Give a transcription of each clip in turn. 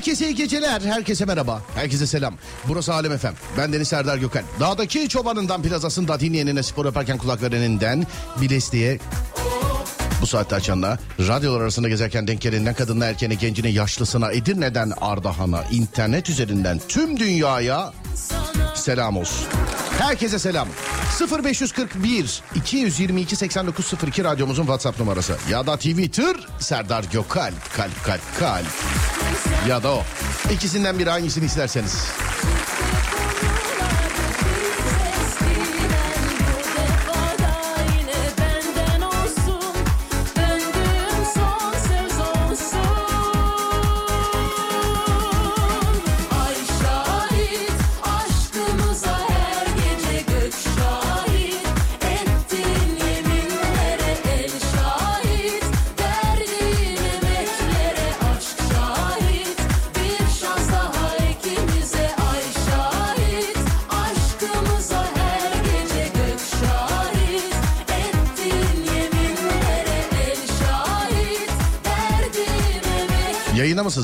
Herkese iyi geceler. Herkese merhaba. Herkese selam. Burası Alem Efem. Ben Deniz Serdar Gökhan. Dağdaki çobanından plazasında dinleyenine spor yaparken kulaklarından bilestiğe bu saatte açanla radyolar arasında gezerken denk gelinden kadınla erkeğine gencine yaşlısına Edirne'den Ardahan'a internet üzerinden tüm dünyaya selam olsun. Herkese selam. 0541 222 8902 radyomuzun WhatsApp numarası. Ya da Twitter Serdar Gökalp kalp kalp kalp. Ya da o. İkisinden biri hangisini isterseniz.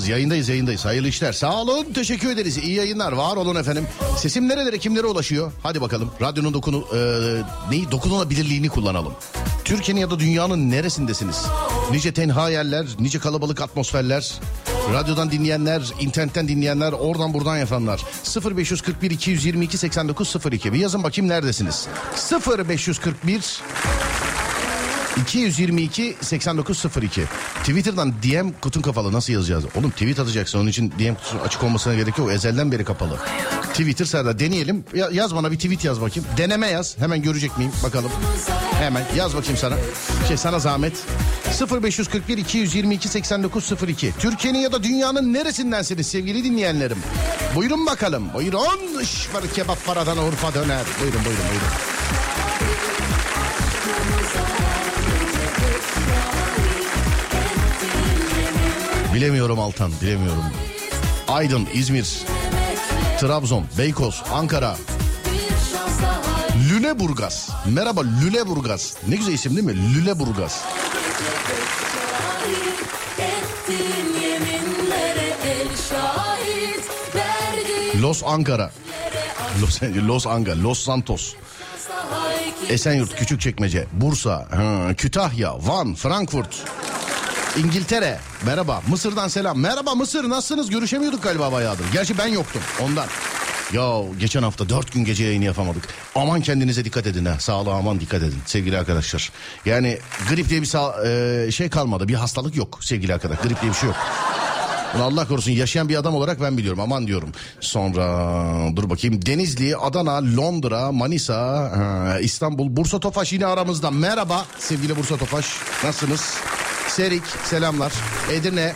Yayında mısınız? Yayındayız yayındayız. Hayırlı işler. Sağ olun. Teşekkür ederiz. İyi yayınlar. Var olun efendim. Sesim nerelere kimlere ulaşıyor? Hadi bakalım. Radyonun dokunu, e, neyi, dokunulabilirliğini kullanalım. Türkiye'nin ya da dünyanın neresindesiniz? Nice tenha yerler, nice kalabalık atmosferler. Radyodan dinleyenler, internetten dinleyenler, oradan buradan yapanlar. 0541 222 8902. Bir yazın bakayım neredesiniz? 0541 222 8902. Twitter'dan DM kutun kapalı nasıl yazacağız? Oğlum tweet atacaksın onun için DM kutusu açık olmasına gerek yok. Ezelden beri kapalı. Twitter Serdar deneyelim. Ya, yaz bana bir tweet yaz bakayım. Deneme yaz. Hemen görecek miyim? Bakalım. Hemen yaz bakayım sana. Şey sana zahmet. 0541 222 8902. Türkiye'nin ya da dünyanın neresindensiniz sevgili dinleyenlerim? Buyurun bakalım. Buyurun. Var kebap paradan Urfa döner. Buyurun buyurun buyurun. Bilemiyorum Altan, bilemiyorum. Aydın, İzmir, Trabzon, Beykoz, Ankara, Lüleburgaz. Merhaba Lüleburgaz. Ne güzel isim değil mi? Lüleburgaz. Los Ankara. Los, Los Ankara, Los Santos. Esenyurt, Küçükçekmece, Bursa, Kütahya, Van, Frankfurt. İngiltere. Merhaba. Mısır'dan selam. Merhaba Mısır. Nasılsınız? Görüşemiyorduk galiba bayağıdır. Gerçi ben yoktum. Ondan. Ya geçen hafta dört gün gece yayını yapamadık. Aman kendinize dikkat edin ha. Sağlığa aman dikkat edin sevgili arkadaşlar. Yani grip diye bir sağ, e, şey kalmadı. Bir hastalık yok sevgili arkadaşlar. Grip diye bir şey yok. Bunu Allah korusun yaşayan bir adam olarak ben biliyorum. Aman diyorum. Sonra dur bakayım. Denizli, Adana, Londra, Manisa, İstanbul, Bursa Tofaş yine aramızda. Merhaba sevgili Bursa Tofaş. Nasılsınız? Serik selamlar. Edirne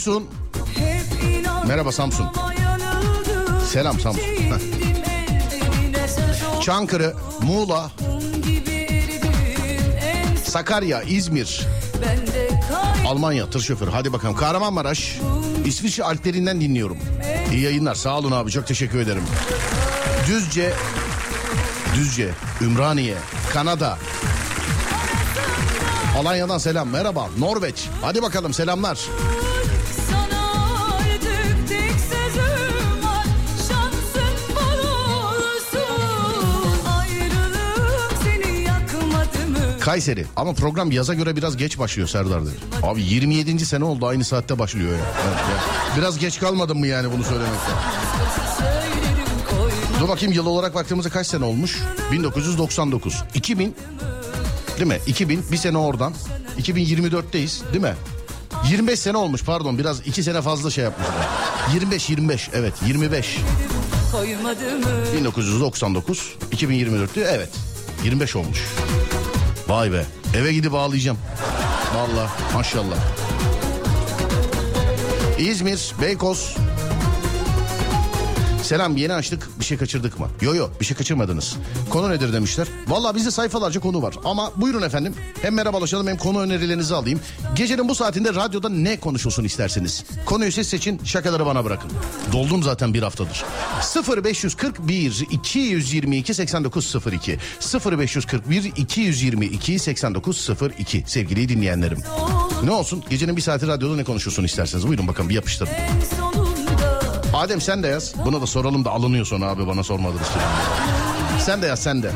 Samsun. Merhaba Samsun. Selam Samsun. Çankırı, Muğla, Sakarya, İzmir, Almanya tır şoförü. Hadi bakalım Kahramanmaraş, İsviçre Alplerinden dinliyorum. İyi yayınlar sağ olun abi çok teşekkür ederim. Düzce, Düzce, Ümraniye, Kanada, Alanya'dan selam merhaba Norveç. Hadi bakalım selamlar. Kayseri ama program yaza göre biraz geç başlıyor Serdar dedi. Abi 27. sene oldu aynı saatte başlıyor ya. Biraz geç kalmadın mı yani bunu söylemekte? Dur bakayım yıl olarak baktığımızda kaç sene olmuş? 1999. 2000 değil mi? 2000 bir sene oradan. 2024'teyiz değil mi? 25 sene olmuş pardon biraz 2 sene fazla şey yapmışlar. 25 25 evet 25. koymadı mı? 1999 2024'tü evet 25 olmuş. Vay be eve gidip ağlayacağım. Valla maşallah. İzmir, Beykoz, Selam yeni açtık bir şey kaçırdık mı? Yo yo bir şey kaçırmadınız. Konu nedir demişler. Valla bizde sayfalarca konu var. Ama buyurun efendim hem merhabalaşalım hem konu önerilerinizi alayım. Gecenin bu saatinde radyoda ne konuşulsun isterseniz. Konuyu siz seçin şakaları bana bırakın. Doldum zaten bir haftadır. 0541 222 8902 0541 222 8902 sevgili dinleyenlerim. Ne olsun gecenin bir saati radyoda ne konuşulsun isterseniz buyurun bakın bir yapıştırın. Adem sen de yaz. Buna da soralım da alınıyor sonra abi bana sormadınız. Sen de yaz sen de.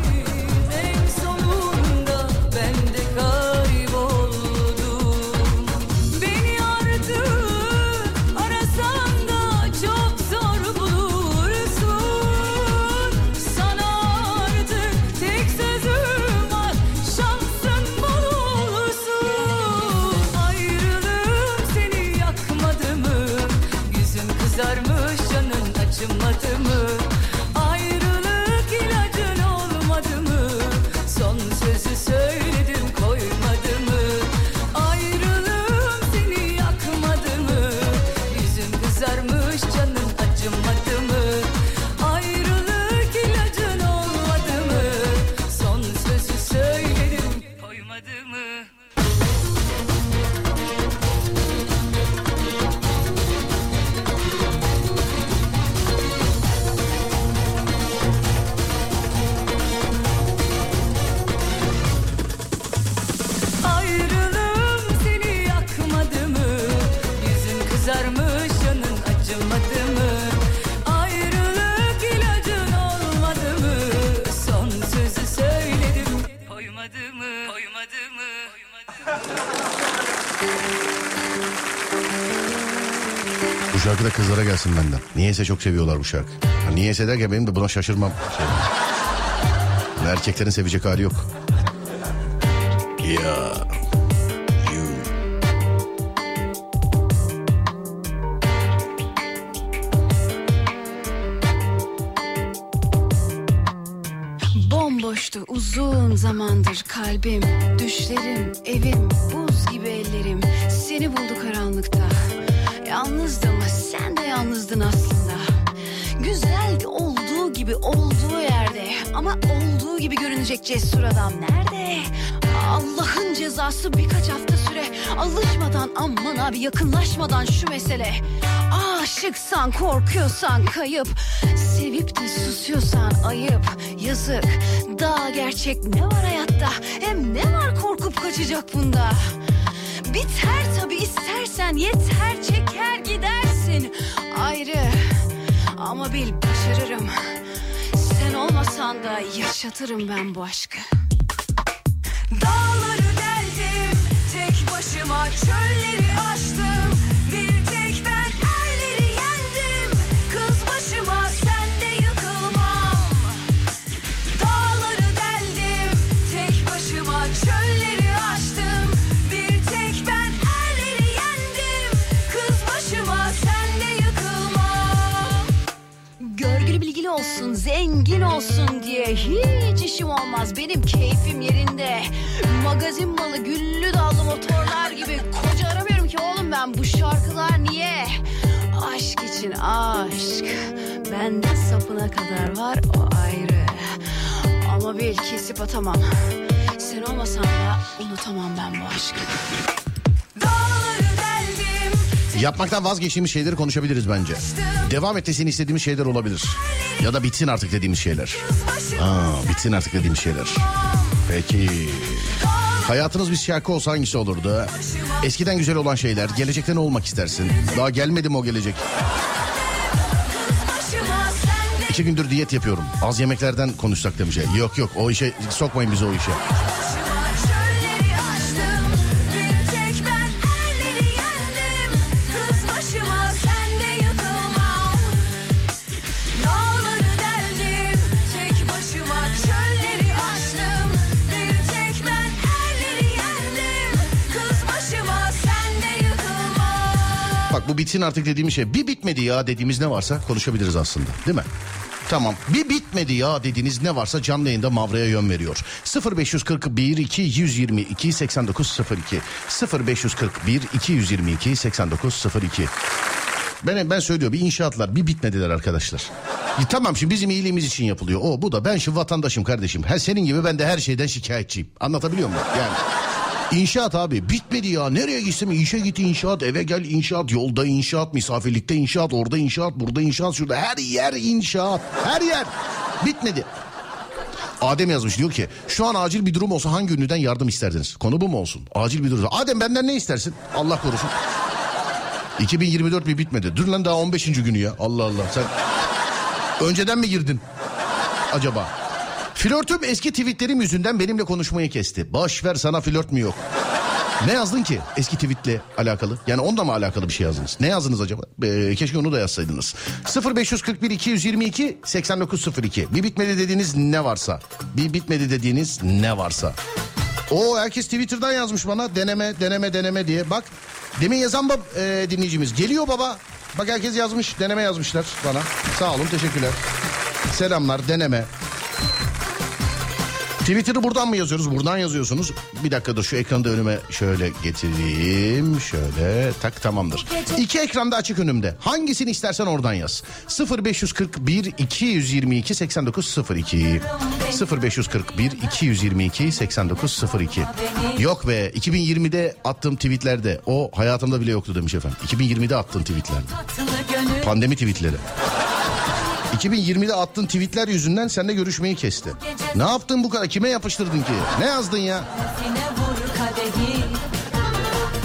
Kızlara gelsin benden. Niyeyse çok seviyorlar bu şarkı. Niyeyse derken benim de buna şaşırmam. Şey. Erkeklerin sevecek hali yok. Ya. Bomboştu uzun zamandır kalbim, düşlerim, evim, buz gibi ellerim. Seni buldu karanlıkta. Yalnızdım sen yalnızdın aslında. Güzeldi olduğu gibi olduğu yerde Ama olduğu gibi görünecek cesur adam nerede? Allah'ın cezası birkaç hafta süre Alışmadan aman abi yakınlaşmadan şu mesele. Aşıksan korkuyorsan kayıp Sevip de susuyorsan ayıp. Yazık daha gerçek ne var hayatta? Hem ne var korkup kaçacak bunda? Biter tabi istersen yeter çeker gidersin ayrı Ama bil başarırım. Sen olmasan da yaşatırım ben bu aşkı. Dağları deldim tek başıma çölleri aştım zengin olsun diye hiç işim olmaz. Benim keyfim yerinde. Magazin malı güllü dallı motorlar gibi koca aramıyorum ki oğlum ben. Bu şarkılar niye? Aşk için aşk. Bende sapına kadar var o ayrı. Ama bil kesip atamam. Sen olmasan da unutamam ben bu aşkı Yapmaktan vazgeçtiğimiz şeyleri konuşabiliriz bence. Devam etmesini istediğimiz şeyler olabilir. Ya da bitsin artık dediğimiz şeyler. Aa, bitsin artık dediğimiz şeyler. Peki. Hayatınız bir şarkı olsa hangisi olurdu? Eskiden güzel olan şeyler, gelecekte ne olmak istersin? Daha gelmedi mi o gelecek? İki gündür diyet yapıyorum. Az yemeklerden konuşsak demiş. Yok yok o işe sokmayın bizi o işe. Bak bu bitsin artık dediğim şey. Bir bitmedi ya dediğimiz ne varsa konuşabiliriz aslında. Değil mi? Tamam. Bir bitmedi ya dediğiniz ne varsa canlı yayında Mavra'ya yön veriyor. 0541 222 8902 0541 222 8902 ben ben söylüyor bir inşaatlar bir bitmediler arkadaşlar. Ya tamam şimdi bizim iyiliğimiz için yapılıyor. O bu da ben şu vatandaşım kardeşim. Her senin gibi ben de her şeyden şikayetçiyim. Anlatabiliyor muyum? Yani İnşaat abi bitmedi ya. Nereye gitsem işe git inşaat, eve gel inşaat, yolda inşaat, misafirlikte inşaat, orada inşaat, burada inşaat, şurada her yer inşaat. Her yer. Bitmedi. Adem yazmış diyor ki şu an acil bir durum olsa hangi ünlüden yardım isterdiniz? Konu bu mu olsun? Acil bir durum. Adem benden ne istersin? Allah korusun. 2024 bir bitmedi. Dur lan daha 15. günü ya. Allah Allah sen önceden mi girdin acaba? Flörtüm eski tweetlerim yüzünden benimle konuşmayı kesti. Boş ver sana flört mü yok? Ne yazdın ki eski tweetle alakalı? Yani onda mı alakalı bir şey yazdınız? Ne yazdınız acaba? Ee, keşke onu da yazsaydınız. 0541 222 8902. Bir bitmedi dediğiniz ne varsa. Bir bitmedi dediğiniz ne varsa. O herkes Twitter'dan yazmış bana deneme deneme deneme diye. Bak demin yazan bab, e, dinleyicimiz geliyor baba. Bak herkes yazmış deneme yazmışlar bana. Sağ olun teşekkürler. Selamlar deneme. Twitter'ı buradan mı yazıyoruz? Buradan yazıyorsunuz. Bir dakika dur şu ekranı da önüme şöyle getireyim. Şöyle tak tamamdır. İki ekranda açık önümde. Hangisini istersen oradan yaz. 0541 222 8902 0541 222 8902 Yok be 2020'de attığım tweetlerde o hayatımda bile yoktu demiş efendim. 2020'de attığım tweetlerde. Pandemi tweetleri. 2020'de attığın tweetler yüzünden seninle görüşmeyi kesti. Ne yaptın bu kadar? Kime yapıştırdın ki? Ne yazdın ya?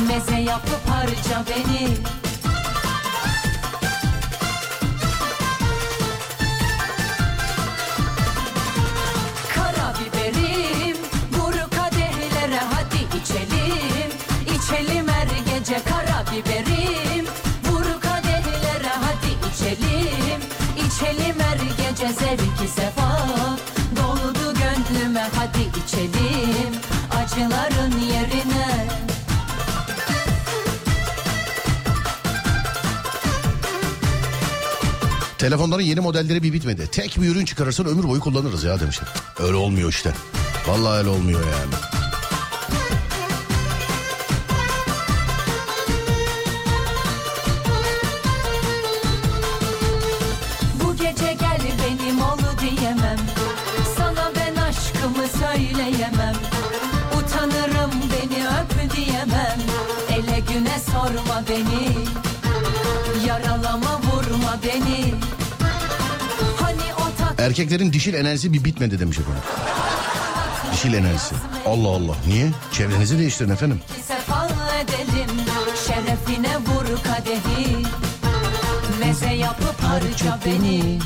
Meze yapıp harca beni İçelim her gece zevki sefa Doldu gönlüme hadi içelim Acıların yerine Telefonların yeni modelleri bir bitmedi. Tek bir ürün çıkarırsan ömür boyu kullanırız ya demişler. Öyle olmuyor işte. Vallahi öyle olmuyor yani. Erkeklerin dişil enerjisi bir bitmedi demiş efendim. Dişil enerjisi. Allah Allah. Niye? Çevrenizi değiştirin efendim. Şerefine vur kadehi Meze yapıp harca beni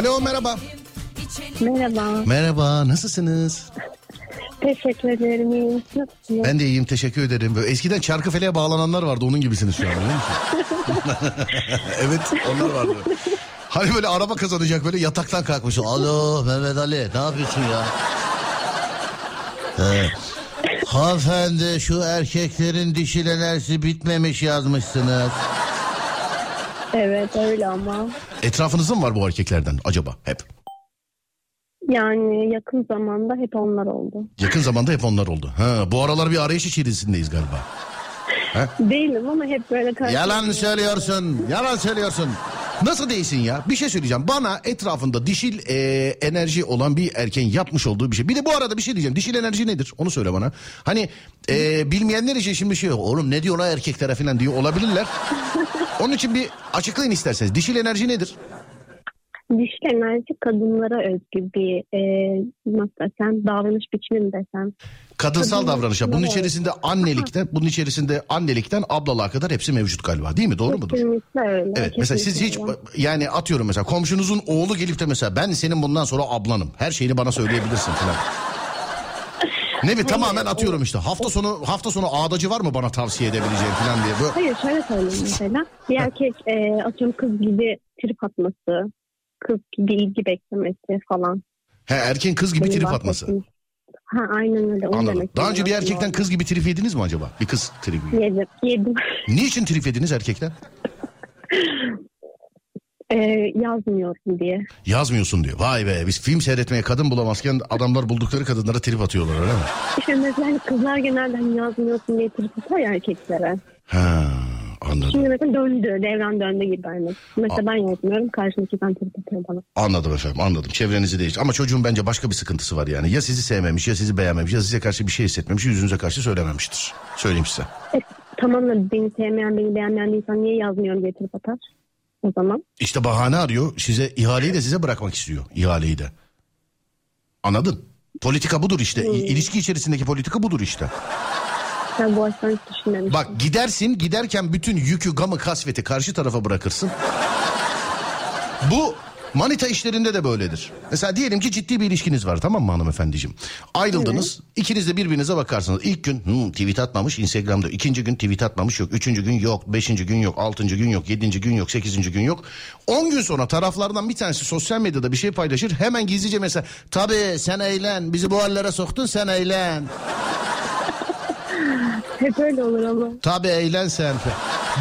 Alo merhaba. Merhaba, Merhaba nasılsınız? teşekkür ederim. İyiyim. Nasılsınız? Ben de iyiyim teşekkür ederim. Böyle eskiden Çarkıfele'ye bağlananlar vardı onun gibisiniz şu an biliyor musun? evet onlar vardı. Hani böyle araba kazanacak böyle yataktan kalkmış. Alo Mehmet Ali ne yapıyorsun ya? Ee, hanımefendi şu erkeklerin dişil enerjisi bitmemiş yazmışsınız. Evet öyle ama. Etrafınızda mı var bu erkeklerden acaba hep? Yani yakın zamanda hep onlar oldu. Yakın zamanda hep onlar oldu. Ha, bu aralar bir arayış içerisindeyiz galiba. Değilim ama hep böyle karşı. Yalan söylüyorsun. Yalan söylüyorsun. Nasıl değilsin ya? Bir şey söyleyeceğim. Bana etrafında dişil e, enerji olan bir erkeğin yapmış olduğu bir şey. Bir de bu arada bir şey diyeceğim. Dişil enerji nedir? Onu söyle bana. Hani e, bilmeyenler için şimdi şey yok. Oğlum ne diyorlar erkeklere falan diyor olabilirler. Onun için bir açıklayın isterseniz. Dişil enerji nedir? Dişil enerji kadınlara özgü bir e, nasıl desem davranış biçimi mi desem. Kadınsal Kadın- davranışa. Bunun içerisinde annelikten, bunun içerisinde annelikten ablalığa kadar hepsi mevcut galiba. Değil mi? Doğru mudur? Kesinlikle öyle. Evet mesela siz hiç kesinlikle. yani atıyorum mesela komşunuzun oğlu gelip de mesela ben senin bundan sonra ablanım. Her şeyini bana söyleyebilirsin falan. Ne bir tamamen atıyorum işte. Hafta sonu hafta sonu ağdacı var mı bana tavsiye edebileceğin falan diye. Böyle... Hayır şöyle söyleyeyim mesela. Bir erkek e, atıyorum kız gibi trip atması, kız gibi ilgi beklemesi falan. He erken kız gibi Benim trip atması. Ha aynen öyle. Onu Anladım. demek Daha önce bir erkekten kız gibi trip yediniz mi acaba? Bir kız tribi. Yedim. Yedim. Niçin trip yediniz erkekten? E, yazmıyorum diye. Yazmıyorsun diyor. Vay be biz film seyretmeye kadın bulamazken adamlar buldukları kadınlara trip atıyorlar öyle mi? İşte mesela kızlar genelde hani yazmıyorsun diye trip atar ya erkeklere. Ha anladım. Şimdi mesela döndü. Devran döndü gibi hani. Mesela ben yazmıyorum. Karşımdakinden trip atıyor bana. Anladım efendim anladım. Çevrenizi değiş. Ama çocuğun bence başka bir sıkıntısı var yani. Ya sizi sevmemiş ya sizi beğenmemiş ya size karşı bir şey hissetmemiş yüzünüze karşı söylememiştir. Söyleyeyim size. E, tamam da beni sevmeyen, beni beğenmeyen bir insan niye yazmıyorum diye trip atar? O zaman. İşte bahane arıyor. Size ihaleyi de size bırakmak istiyor. ihaleyi de. Anladın? Politika budur işte. İ- İlişki içerisindeki politika budur işte. Ben bu açıdan düşünmemiştim. Bak gidersin giderken bütün yükü gamı kasveti karşı tarafa bırakırsın. Bu manita işlerinde de böyledir. Mesela diyelim ki ciddi bir ilişkiniz var tamam mı hanımefendiciğim? Ayrıldınız ikiniz de birbirinize bakarsınız. İlk gün hmm, tweet atmamış Instagram'da. ikinci gün tweet atmamış yok. Üçüncü gün yok. Beşinci gün yok. Altıncı gün yok. Yedinci gün yok. Sekizinci gün yok. On gün sonra taraflardan bir tanesi sosyal medyada bir şey paylaşır. Hemen gizlice mesela tabii sen eğlen bizi bu hallere soktun sen eğlen. Hep öyle olur ama. Tabii eğlen sen.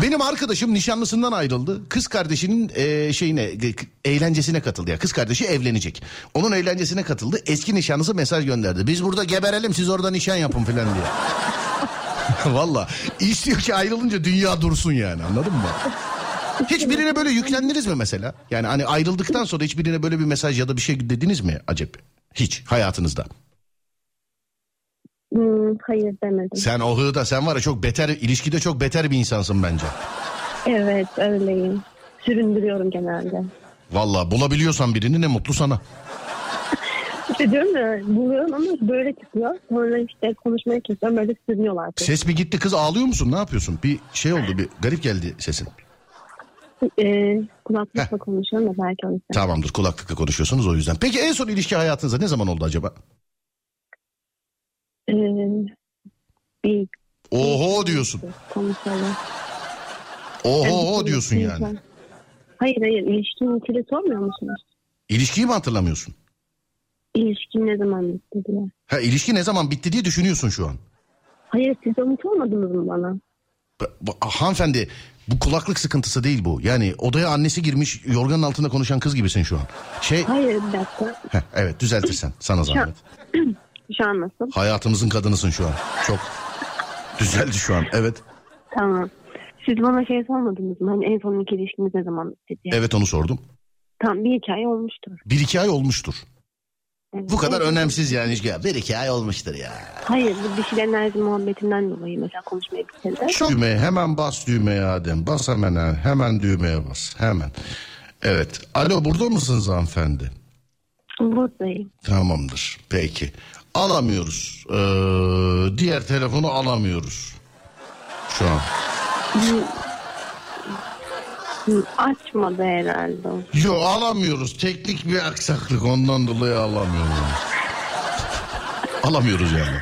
Benim arkadaşım nişanlısından ayrıldı. Kız kardeşinin e, şeyine e, eğlencesine katıldı. Ya kız kardeşi evlenecek. Onun eğlencesine katıldı. Eski nişanlısı mesaj gönderdi. Biz burada geberelim siz orada nişan yapın filan diye. Valla istiyor ki ayrılınca dünya dursun yani anladın mı? Hiç birine böyle yüklendiniz mi mesela? Yani hani ayrıldıktan sonra hiç birine böyle bir mesaj ya da bir şey dediniz mi acep? Hiç hayatınızda. Hmm, hayır demedim. Sen o hığda sen var ya çok beter ilişkide çok beter bir insansın bence. Evet öyleyim. Süründürüyorum genelde. Valla bulabiliyorsan birini ne mutlu sana. İşte diyorum ya buluyorum ama böyle çıkıyor. Sonra işte konuşmaya kesiyorum böyle sürünüyorlar. Ses mi gitti kız ağlıyor musun ne yapıyorsun? Bir şey oldu bir garip geldi sesin. Ee, kulaklıkla konuşuyorum da belki onu. Tamamdır kulaklıkla konuşuyorsunuz o yüzden. Peki en son ilişki hayatınızda ne zaman oldu acaba? Ee, bir Oho diyorsun. konuşalım. Oho diyorsun yani. Hayır hayır ilişkinin içeri sormuyor musunuz? İlişkiyi mi hatırlamıyorsun? İlişkin ne zaman bitti diye. Ha ilişki ne zaman bitti diye düşünüyorsun şu an. Hayır siz de unutmadınız mı bana? Bu- hanımefendi bu kulaklık sıkıntısı değil bu. Yani odaya annesi girmiş yorganın altında konuşan kız gibisin şu an. Şey Hayır bir dakika. Heh, evet düzeltirsen sana zahmet. Şu an nasıl? Hayatımızın kadınısın şu an. Çok düzeldi şu an evet. Tamam. Siz bana şey sormadınız mı? Hani en son iki ilişkiniz ne zaman diye. Evet onu sordum. Tam bir hikaye olmuştur. Bir iki ay olmuştur. Evet. Bu kadar Evet. önemsiz yani. Bir iki ay olmuştur ya. Hayır bu dişil enerji muhabbetinden dolayı mesela konuşmaya bitirdi. Çok... Düğmeye hemen bas düğmeye Adem. Bas hemen ha. hemen düğmeye bas. Hemen. Evet. Alo burada mısınız hanımefendi? Buradayım. Tamamdır. Peki. Alamıyoruz. Ee, diğer telefonu alamıyoruz. Şu an. Açmadı herhalde. o. Yok alamıyoruz. Teknik bir aksaklık ondan dolayı alamıyoruz. alamıyoruz yani.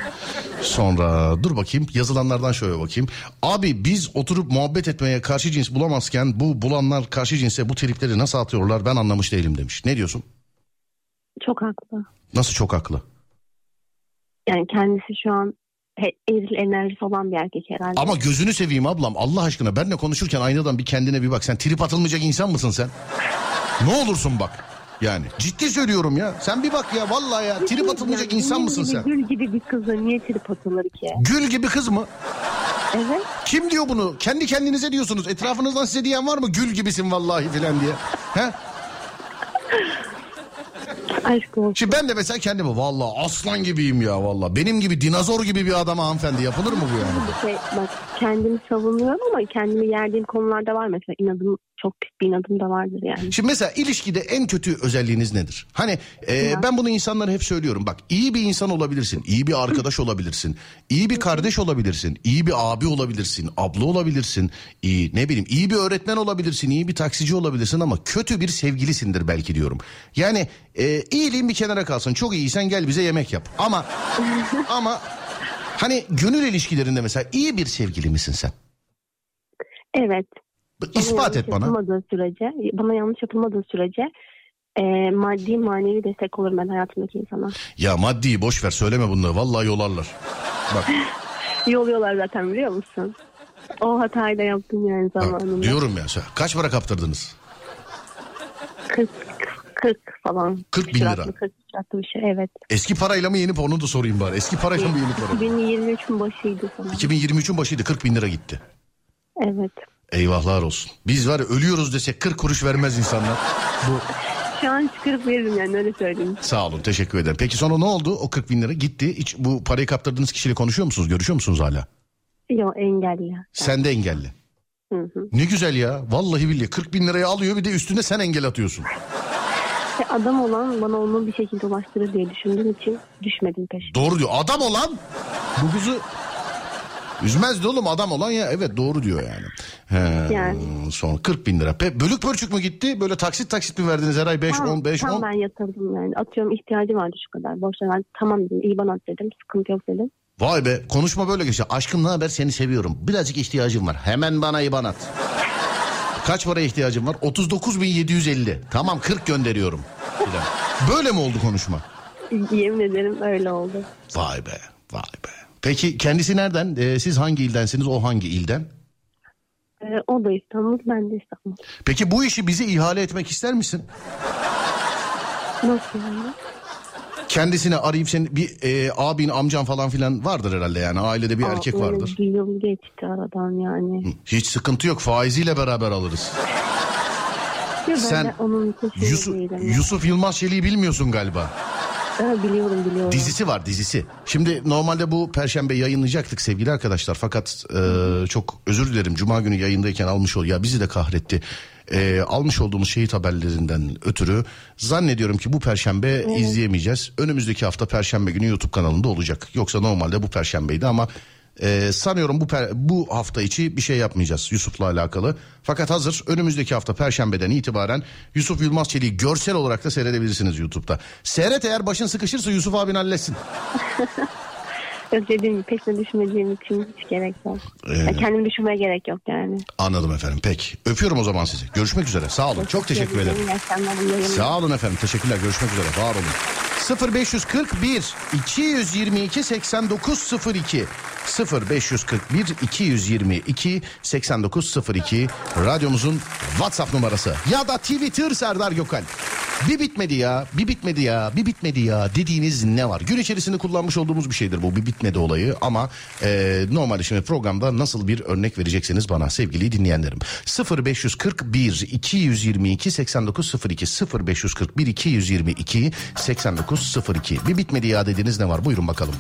Sonra dur bakayım yazılanlardan şöyle bakayım. Abi biz oturup muhabbet etmeye karşı cins bulamazken bu bulanlar karşı cinse bu tripleri nasıl atıyorlar ben anlamış değilim demiş. Ne diyorsun? Çok haklı. Nasıl çok haklı? Yani kendisi şu an eril enerjisi olan bir erkek herhalde. Ama gözünü seveyim ablam Allah aşkına benle konuşurken aynadan bir kendine bir bak. Sen trip atılmayacak insan mısın sen? ne olursun bak. Yani ciddi söylüyorum ya. Sen bir bak ya vallahi ya trip atılmayacak Yani insan mısın gibi, sen? Gül gibi bir kıza niye trip atılır ki? Gül gibi kız mı? Evet. Kim diyor bunu? Kendi kendinize diyorsunuz. Etrafınızdan size diyen var mı? Gül gibisin vallahi filan diye. He? Aşk olsun. Şimdi ben de mesela kendime vallahi aslan gibiyim ya vallahi. Benim gibi dinozor gibi bir adama hanımefendi yapılır mı bu yani? Bir şey, bak kendimi savunuyorum ama kendimi yerdiğim konularda var mesela inadım çok pis bir inadım da vardır yani. Şimdi mesela ilişkide en kötü özelliğiniz nedir? Hani e, Ya. ben bunu insanlara hep söylüyorum. Bak iyi bir insan olabilirsin, iyi bir arkadaş olabilirsin, iyi bir kardeş olabilirsin, iyi bir abi olabilirsin, abla olabilirsin, iyi ne bileyim iyi bir öğretmen olabilirsin, iyi bir taksici olabilirsin ama kötü bir sevgilisindir belki diyorum. Yani e, İyiliğin bir kenara kalsın. Çok iyiysen gel bize yemek yap. Ama ama hani gönül ilişkilerinde mesela iyi bir sevgili misin sen? Evet. İspat et bana. Sürece, bana yanlış yapılmadığı sürece e, maddi manevi destek olurum ben hayatımdaki insana. Ya maddi boş ver söyleme bunları. Vallahi yolarlar. Bak Yolluyorlar zaten biliyor musun? O hatayı da yaptım yani bak, zamanında. diyorum ya. Kaç para kaptırdınız? 40, 40 falan. 40 bin lira. Küsuratlı, 40 küsuratlı bir şey evet. Eski parayla mı yeni onu da sorayım bari. Eski parayla mı yeni para? 2023'ün başıydı sana. 2023'ün başıydı 40 bin lira gitti. Evet. Eyvahlar olsun. Biz var ya ölüyoruz desek 40 kuruş vermez insanlar. Bu Şu an çıkarıp veririm yani öyle söyleyeyim. sağ olun teşekkür ederim. Peki sonra ne oldu? O 40 bin lira gitti. Hiç bu parayı kaptırdığınız kişiyle konuşuyor musunuz? Görüşüyor musunuz hala? Yok engelli. Sen de engelli. Hı hı. Ne güzel ya. Vallahi billahi 40 bin lirayı alıyor bir de üstüne sen engel atıyorsun. Adam olan bana onu bir şekilde ulaştırır diye düşündüğüm için düşmedim peşine. Doğru diyor. Adam olan bu kızı üzmezdi oğlum adam olan ya evet doğru diyor yani. He, Yani. Sonra 40 bin lira. Pe, bölük pörçük mü gitti? Böyle taksit taksit mi verdiniz her ay 5 Tam, 10 5 tam 10? ben yatırdım yani. Atıyorum ihtiyacı vardı şu kadar. Borçlar ben tamam dedim. iyi bana dedim. Sıkıntı yok dedim. Vay be konuşma böyle geçiyor. Aşkım ne haber seni seviyorum. Birazcık ihtiyacım var. Hemen bana IBAN at. Kaç para ihtiyacım var? 39.750. Tamam 40 gönderiyorum. Böyle mi oldu konuşma? Yemin ederim öyle oldu. Vay be vay be. Peki kendisi nereden? Ee, siz hangi ildensiniz o hangi ilden? Ee, o da İstanbul ben de İstanbul. Peki bu işi bize ihale etmek ister misin? Nasıl yani? Kendisine arayıp senin bir e, abin amcan falan filan vardır herhalde yani ailede bir Aa, erkek vardır. Bir yıl geçti aradan yani. Hiç sıkıntı yok faiziyle beraber alırız. Ben Sen de onun için şey Yusuf, değilim. Yusuf Yılmaz Çelik'i bilmiyorsun galiba. Ha, biliyorum biliyorum. Dizisi var dizisi. Şimdi normalde bu perşembe yayınlayacaktık sevgili arkadaşlar. Fakat e, çok özür dilerim cuma günü yayındayken almış ol. Ya bizi de kahretti. E, almış olduğumuz şehit haberlerinden ötürü zannediyorum ki bu perşembe izleyemeyeceğiz. Önümüzdeki hafta perşembe günü YouTube kanalında olacak. Yoksa normalde bu perşembeydi ama e, sanıyorum bu per- bu hafta içi bir şey yapmayacağız Yusuf'la alakalı. Fakat hazır önümüzdeki hafta perşembeden itibaren Yusuf Yılmaz Çelik'i görsel olarak da seyredebilirsiniz YouTube'da. Seyret eğer başın sıkışırsa Yusuf abin halletsin. Yok dediğim peşine düşmediğim için hiç gerek yok. Ee. Kendim düşünmeye gerek yok yani. Anladım efendim. Peki. Öpüyorum o zaman sizi. Görüşmek üzere. Sağ olun. Çok teşekkür ederim. Sağ olun efendim. Teşekkürler. Görüşmek üzere. Var olun. 0541 222 8902 0541 222 8902 radyomuzun WhatsApp numarası ya da Twitter Serdar Gökal. Bir bitmedi ya, bir bitmedi ya, bir bitmedi ya dediğiniz ne var? Gün içerisinde kullanmış olduğumuz bir şeydir bu bir bitmedi olayı ama e, normalde şimdi programda nasıl bir örnek vereceksiniz bana sevgili dinleyenlerim. 0541 222 8902 0541 222 8902 bir bitmedi ya dediğiniz ne var? Buyurun bakalım.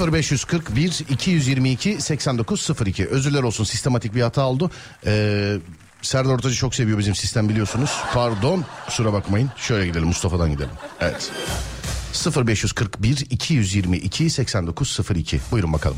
0541 222 8902 özürler olsun sistematik bir hata oldu. Ee, Serdar Ortaç'ı çok seviyor bizim sistem biliyorsunuz. Pardon kusura bakmayın. Şöyle gidelim Mustafa'dan gidelim. Evet. 0541 222 8902 buyurun bakalım.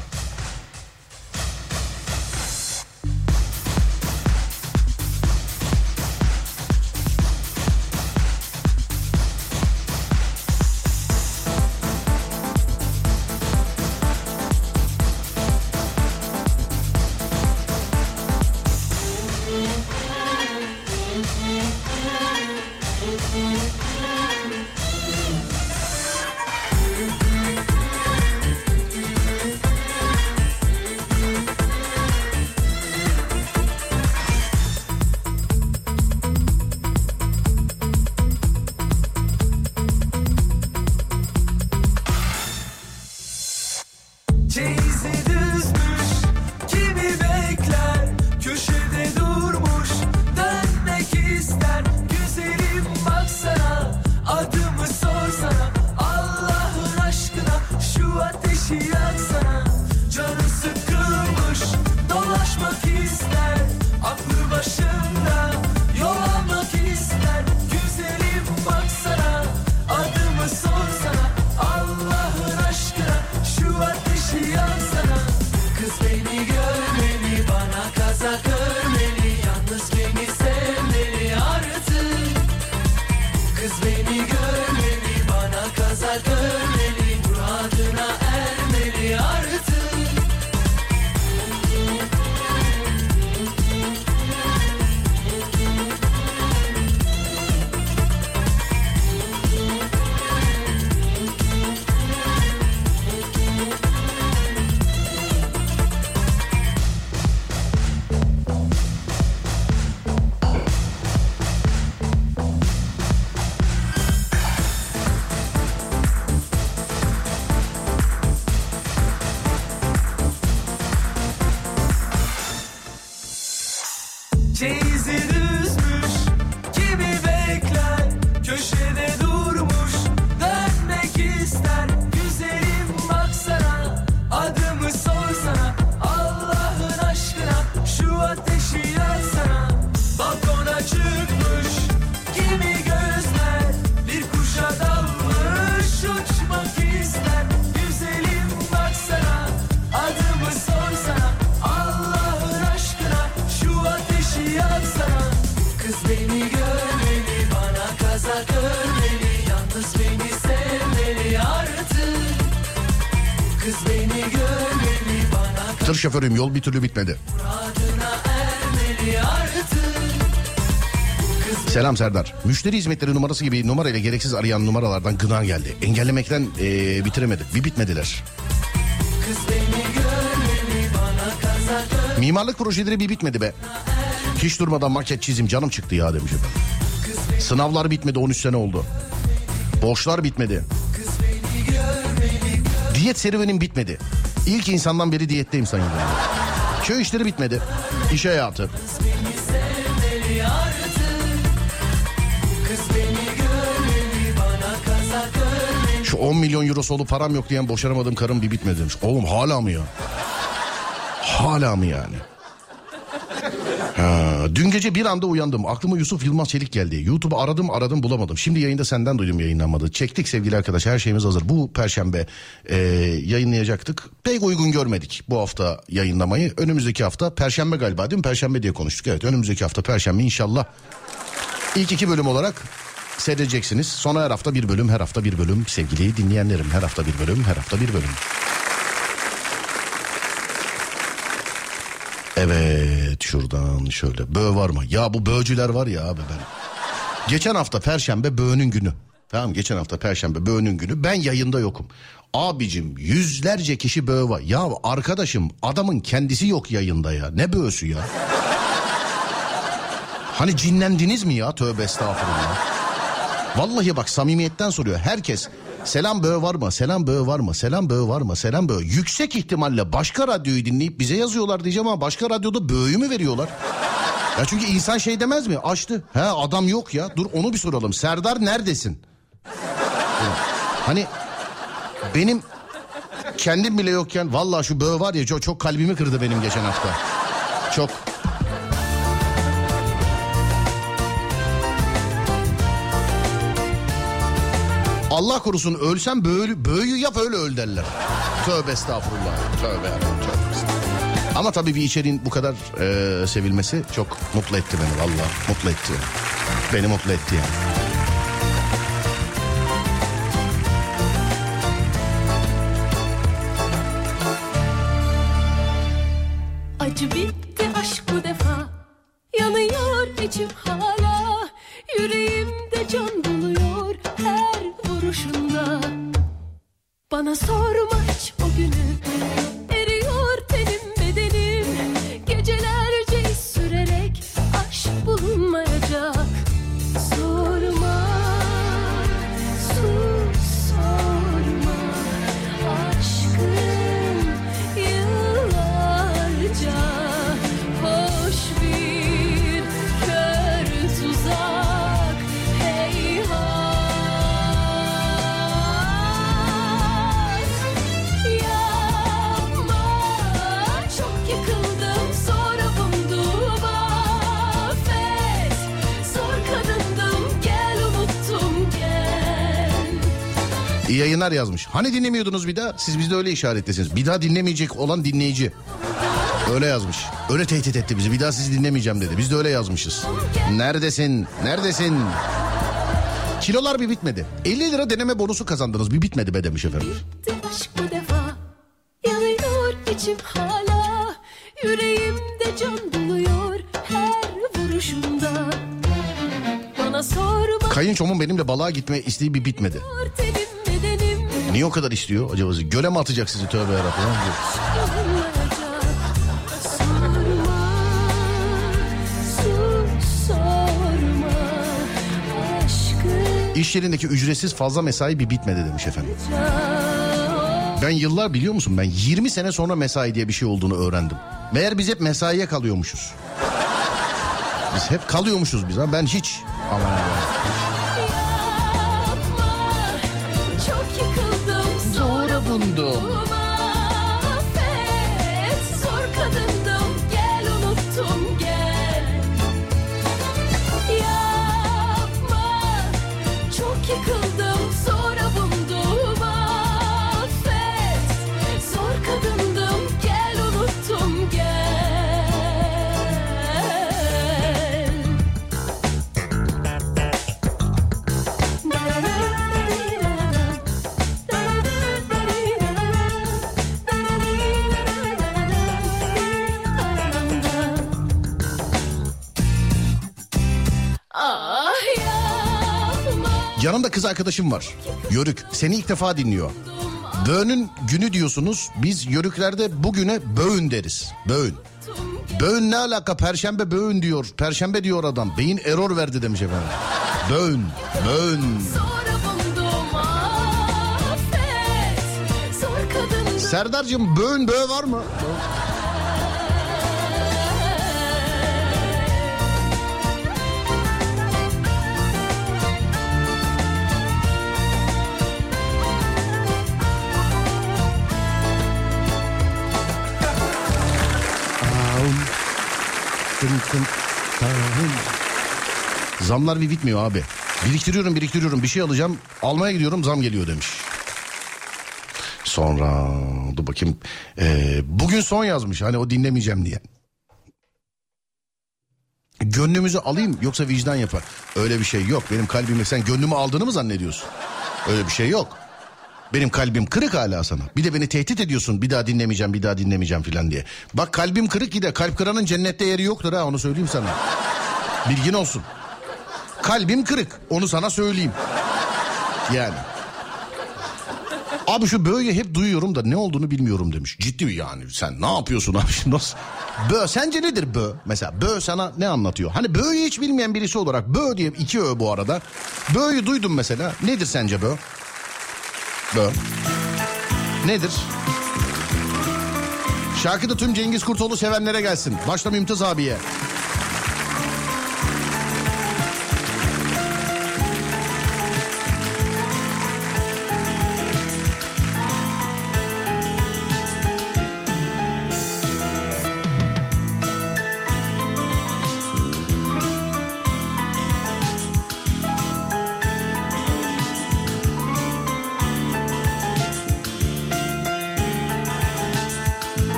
Yol bir türlü bitmedi. Selam Serdar. Müşteri hizmetleri numarası gibi numarayla gereksiz arayan numaralardan gına geldi. Engellemekten eee, bitiremedik. Bir bitmediler. Mimarlık projeleri bir bitmedi be. Hiç durmadan maket çizim canım çıktı ya demiş efendim. Sınavlar bitmedi 13 sene oldu. Borçlar bitmedi. Diyet serüvenim bitmedi. İlk insandan beri diyetteyim dinleyiciler. Köy işleri bitmedi. İş hayatı. Şu 10 milyon eurosu olup param yok diyen boşanamadığım karım bir bitmedi demiş. Oğlum hala mı ya? Hala mı yani? Ha, dün gece bir anda uyandım. Aklıma Yusuf Yılmaz Çelik geldi. YouTube'u aradım aradım bulamadım. Şimdi yayında senden duydum yayınlanmadı. Çektik sevgili arkadaş her şeyimiz hazır. Bu perşembe e, yayınlayacaktık. Pek uygun görmedik bu hafta yayınlamayı. Önümüzdeki hafta perşembe galiba değil mi? Perşembe diye konuştuk. Evet önümüzdeki hafta perşembe inşallah. İlk iki bölüm olarak seyredeceksiniz. Sonra her hafta bir bölüm, her hafta bir bölüm. Sevgili dinleyenlerim her hafta bir bölüm, her hafta bir bölüm. Evet şuradan şöyle. Böğ var mı? Ya bu böğcüler var ya abi ben. Geçen hafta perşembe böğünün günü. Tamam geçen hafta perşembe böğünün günü. Ben yayında yokum. Abicim yüzlerce kişi böğ var. Ya arkadaşım adamın kendisi yok yayında ya. Ne böğüsü ya? Hani cinlendiniz mi ya? Tövbe estağfurullah. Vallahi bak samimiyetten soruyor. Herkes selam böğ var mı? Selam böğ var mı? Selam böğ var mı? Selam böğ. Yüksek ihtimalle başka radyoyu dinleyip bize yazıyorlar diyeceğim ama başka radyoda böğü mü veriyorlar? Ya çünkü insan şey demez mi? Açtı. He adam yok ya. Dur onu bir soralım. Serdar neredesin? Hani benim kendim bile yokken vallahi şu böğ var ya çok, çok kalbimi kırdı benim geçen hafta. Çok. Allah korusun ölsem böyle böğü yap öyle öl derler. Tövbe estağfurullah. Tövbe yarabbim, tövbe estağfurullah. Ama tabii bir içeriğin bu kadar e, sevilmesi çok mutlu etti beni valla. Mutlu etti. Beni mutlu etti yani. Yayınlar yazmış. Hani dinlemiyordunuz bir daha? Siz bizde öyle işaretlesiniz. Bir daha dinlemeyecek olan dinleyici. Öyle yazmış. Öyle tehdit etti bizi. Bir daha sizi dinlemeyeceğim dedi. Biz de öyle yazmışız. Neredesin? Neredesin? Kilolar bir bitmedi. 50 lira deneme bonusu kazandınız. Bir bitmedi be demiş efendim. Bitti aşk bu defa Yanıyor içim hala Yüreğimde can buluyor Her vuruşunda Bana sorma Kayınçomun benimle balığa gitme isteği bir bitmedi. Niye o kadar istiyor acaba? Göle mi atacak sizi tövbe yarabbim? İş yerindeki ücretsiz fazla mesai bir bitmedi demiş efendim. Ben yıllar biliyor musun ben 20 sene sonra mesai diye bir şey olduğunu öğrendim. Meğer biz hep mesaiye kalıyormuşuz. Biz hep kalıyormuşuz biz ha ben hiç. Aman Allah'ım. Arkadaşım var. Yörük seni ilk defa dinliyor. Böğünün günü diyorsunuz. Biz yörüklerde bugüne böğün deriz. Böğün. Böğün ne alaka? Perşembe böğün diyor. Perşembe diyor adam. Beyin error verdi demiş efendim. Böğün. Böğün. Serdar'cığım böğün böğ var mı? Zamlar bir bitmiyor abi. Biriktiriyorum biriktiriyorum bir şey alacağım almaya gidiyorum zam geliyor demiş. Sonra dur bakayım Ee, bugün son yazmış hani o dinlemeyeceğim diye. Gönlümüzü alayım yoksa vicdan yapar. Öyle bir şey yok benim kalbime sen gönlümü aldığını mı zannediyorsun? Öyle bir şey yok. Benim kalbim kırık hala sana. Bir de beni tehdit ediyorsun bir daha dinlemeyeceğim bir daha dinlemeyeceğim filan diye. Bak kalbim kırık gider kalp kıranın cennette yeri yoktur ha onu söyleyeyim sana. Bilgin olsun. Kalbim kırık onu sana söyleyeyim. Yani. Abi şu böyle hep duyuyorum da ne olduğunu bilmiyorum demiş. Ciddi mi yani sen ne yapıyorsun abi nasıl? Bö sence nedir bö? Mesela bö sana ne anlatıyor? Hani bö'yü hiç bilmeyen birisi olarak bö diye iki ö bu arada. Bö'yü duydum mesela. Nedir sence bö? Bö. Nedir? Şarkı da tüm Cengiz Kurtoğlu sevenlere gelsin. Başta Mümtaz abiye.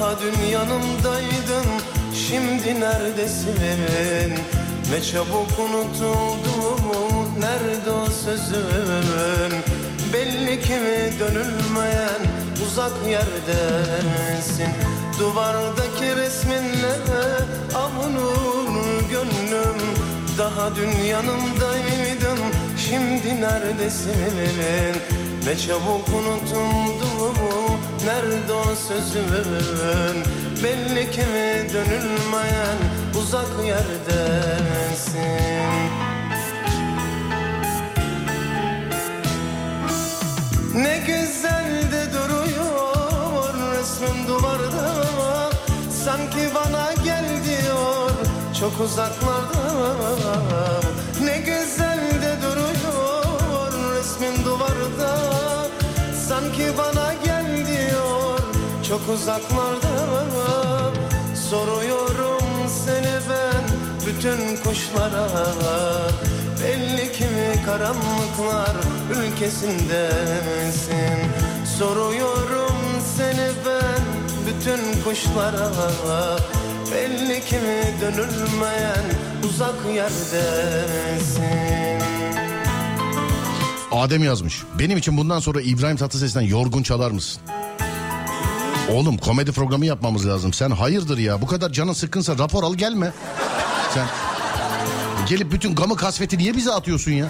Daha dün yanımdaydın şimdi neredesin? Ne çabuk unutuldum nerede o sözün Belli ki dönülmeyen uzak yerdesin Duvardaki resminle avunur gönlüm. Daha dün yanımdaydın şimdi neredesin? Ne çabuk unutuldu nerede o sözün Belli ki dönülmeyen uzak yerdesin Ne güzel de duruyor resmin duvarda. Sanki bana gel diyor çok uzaklarda. Ne güzel de duruyor resmin duvarda. Sanki bana çok uzaklarda Soruyorum seni bütün kuşlara Belli kimi karanlıklar ülkesindesin Soruyorum seni ben bütün kuşlara Belli kimi dönülmeyen uzak yerdesin Adem yazmış. Benim için bundan sonra İbrahim Tatlıses'ten yorgun çalar mısın? Oğlum komedi programı yapmamız lazım. Sen hayırdır ya bu kadar canın sıkkınsa rapor al gelme. Sen gelip bütün gamı kasveti niye bize atıyorsun ya?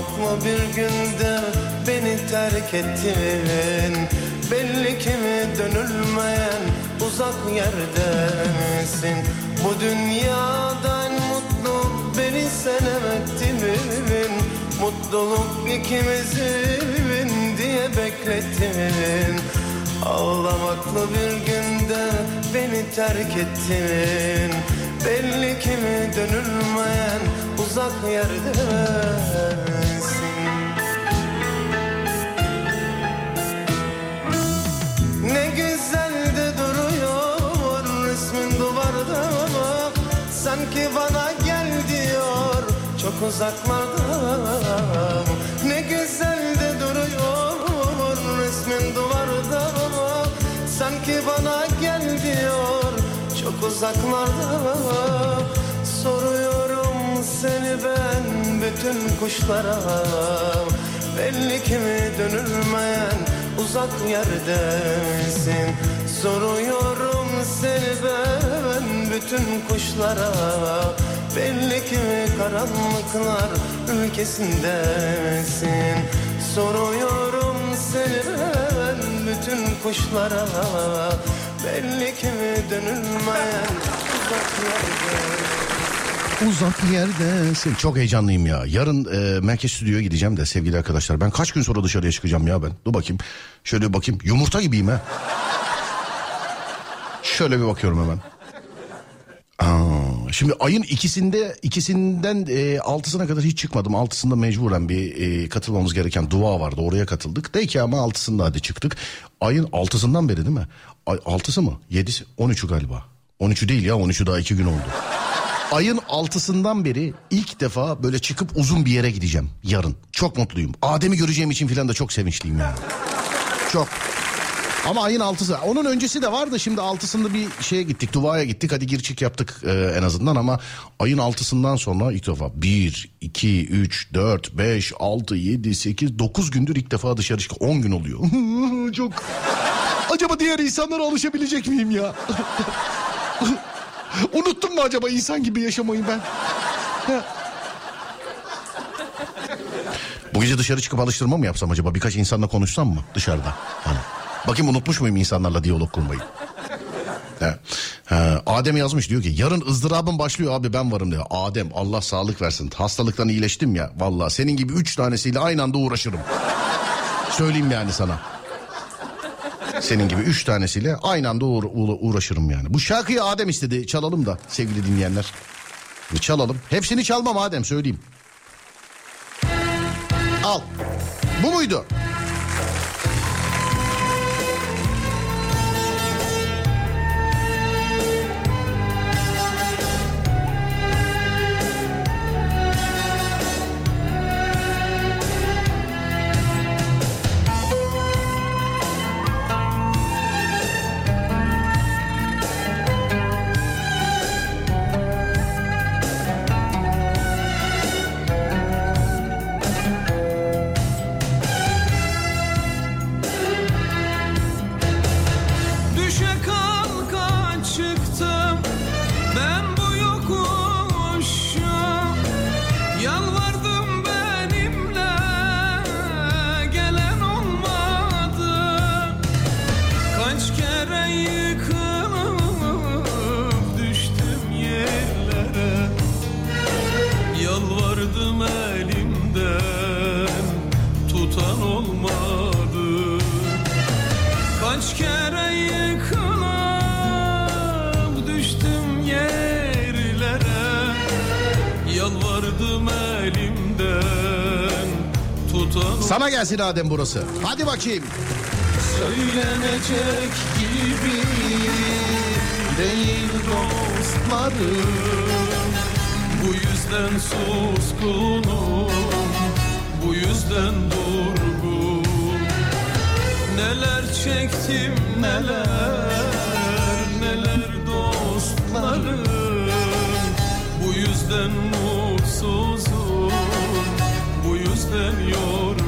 Ağlamakla bir günde beni terk ettin Belli ki mi dönülmeyen uzak yerdesin Bu dünyada en mutlu beni sen ettin Mutluluk ikimizin diye beklettin. Ağlamakla bir günde beni terk ettin. Belli ki mi dönülmeyen uzak yerdesin Sanki bana gel diyor. Çok uzaklarda Ne güzel de duruyor resmin duvarda. Sanki bana gel diyor. Çok uzaklarda Soruyorum seni ben bütün kuşlara. Belli ki mi dönülmeyen uzak yerdesin? Soruyorum seni ben bütün kuşlara Belli ki karanlıklar ülkesindesin Soruyorum seni ben bütün kuşlara Belli ki dönülmeyen uzak yerdesin Uzak yerdesin. Çok heyecanlıyım ya. Yarın e, merkez stüdyoya gideceğim de sevgili arkadaşlar. Ben kaç gün sonra dışarıya çıkacağım ya ben? Dur bakayım. Şöyle bakayım. Yumurta gibiyim ha. Şöyle bir bakıyorum hemen. Aa, şimdi ayın ikisinde ikisinden e, altısına kadar hiç çıkmadım. Altısında mecburen bir e, katılmamız gereken dua vardı. Oraya katıldık. De ki ama altısında hadi çıktık. Ayın altısından beri değil mi? Ay, altısı mı? Yedisi? On üçü galiba. On üçü değil ya. On üçü daha iki gün oldu. Ayın altısından beri ilk defa böyle çıkıp uzun bir yere gideceğim yarın. Çok mutluyum. Adem'i göreceğim için filan da çok sevinçliyim yani. Çok. Ama ayın altısı. Onun öncesi de var da şimdi altısında bir şeye gittik. Duvaya gittik. Hadi gir çık yaptık e, en azından ama ayın altısından sonra ilk defa bir, iki, üç, dört, beş, altı, yedi, sekiz, dokuz gündür ilk defa dışarı çık. On gün oluyor. çok. Acaba diğer insanlara alışabilecek miyim ya? Unuttum mu acaba insan gibi yaşamayı ben? Bu gece dışarı çıkıp alıştırma mı yapsam acaba? Birkaç insanla konuşsam mı dışarıda? Hani. Bakayım unutmuş muyum insanlarla diyalog kurmayı? He. Adem yazmış diyor ki yarın ızdırabım başlıyor abi ben varım diyor. Adem Allah sağlık versin. Hastalıktan iyileştim ya. Vallahi senin gibi üç tanesiyle aynı anda uğraşırım. Söyleyeyim yani sana. Senin gibi üç tanesiyle aynı anda uğra- uğra- uğraşırım yani. Bu şarkıyı Adem istedi. Çalalım da sevgili dinleyenler. Bir çalalım. Hepsini çalmam Adem söyleyeyim. Al. Bu muydu? Gelsin Adem burası. Hadi bakayım. Söylenecek gibi değil dostlarım Bu yüzden suskunum Bu yüzden durgun Neler çektim neler Neler dostlarım Bu yüzden mutsuzum Bu yüzden yorgun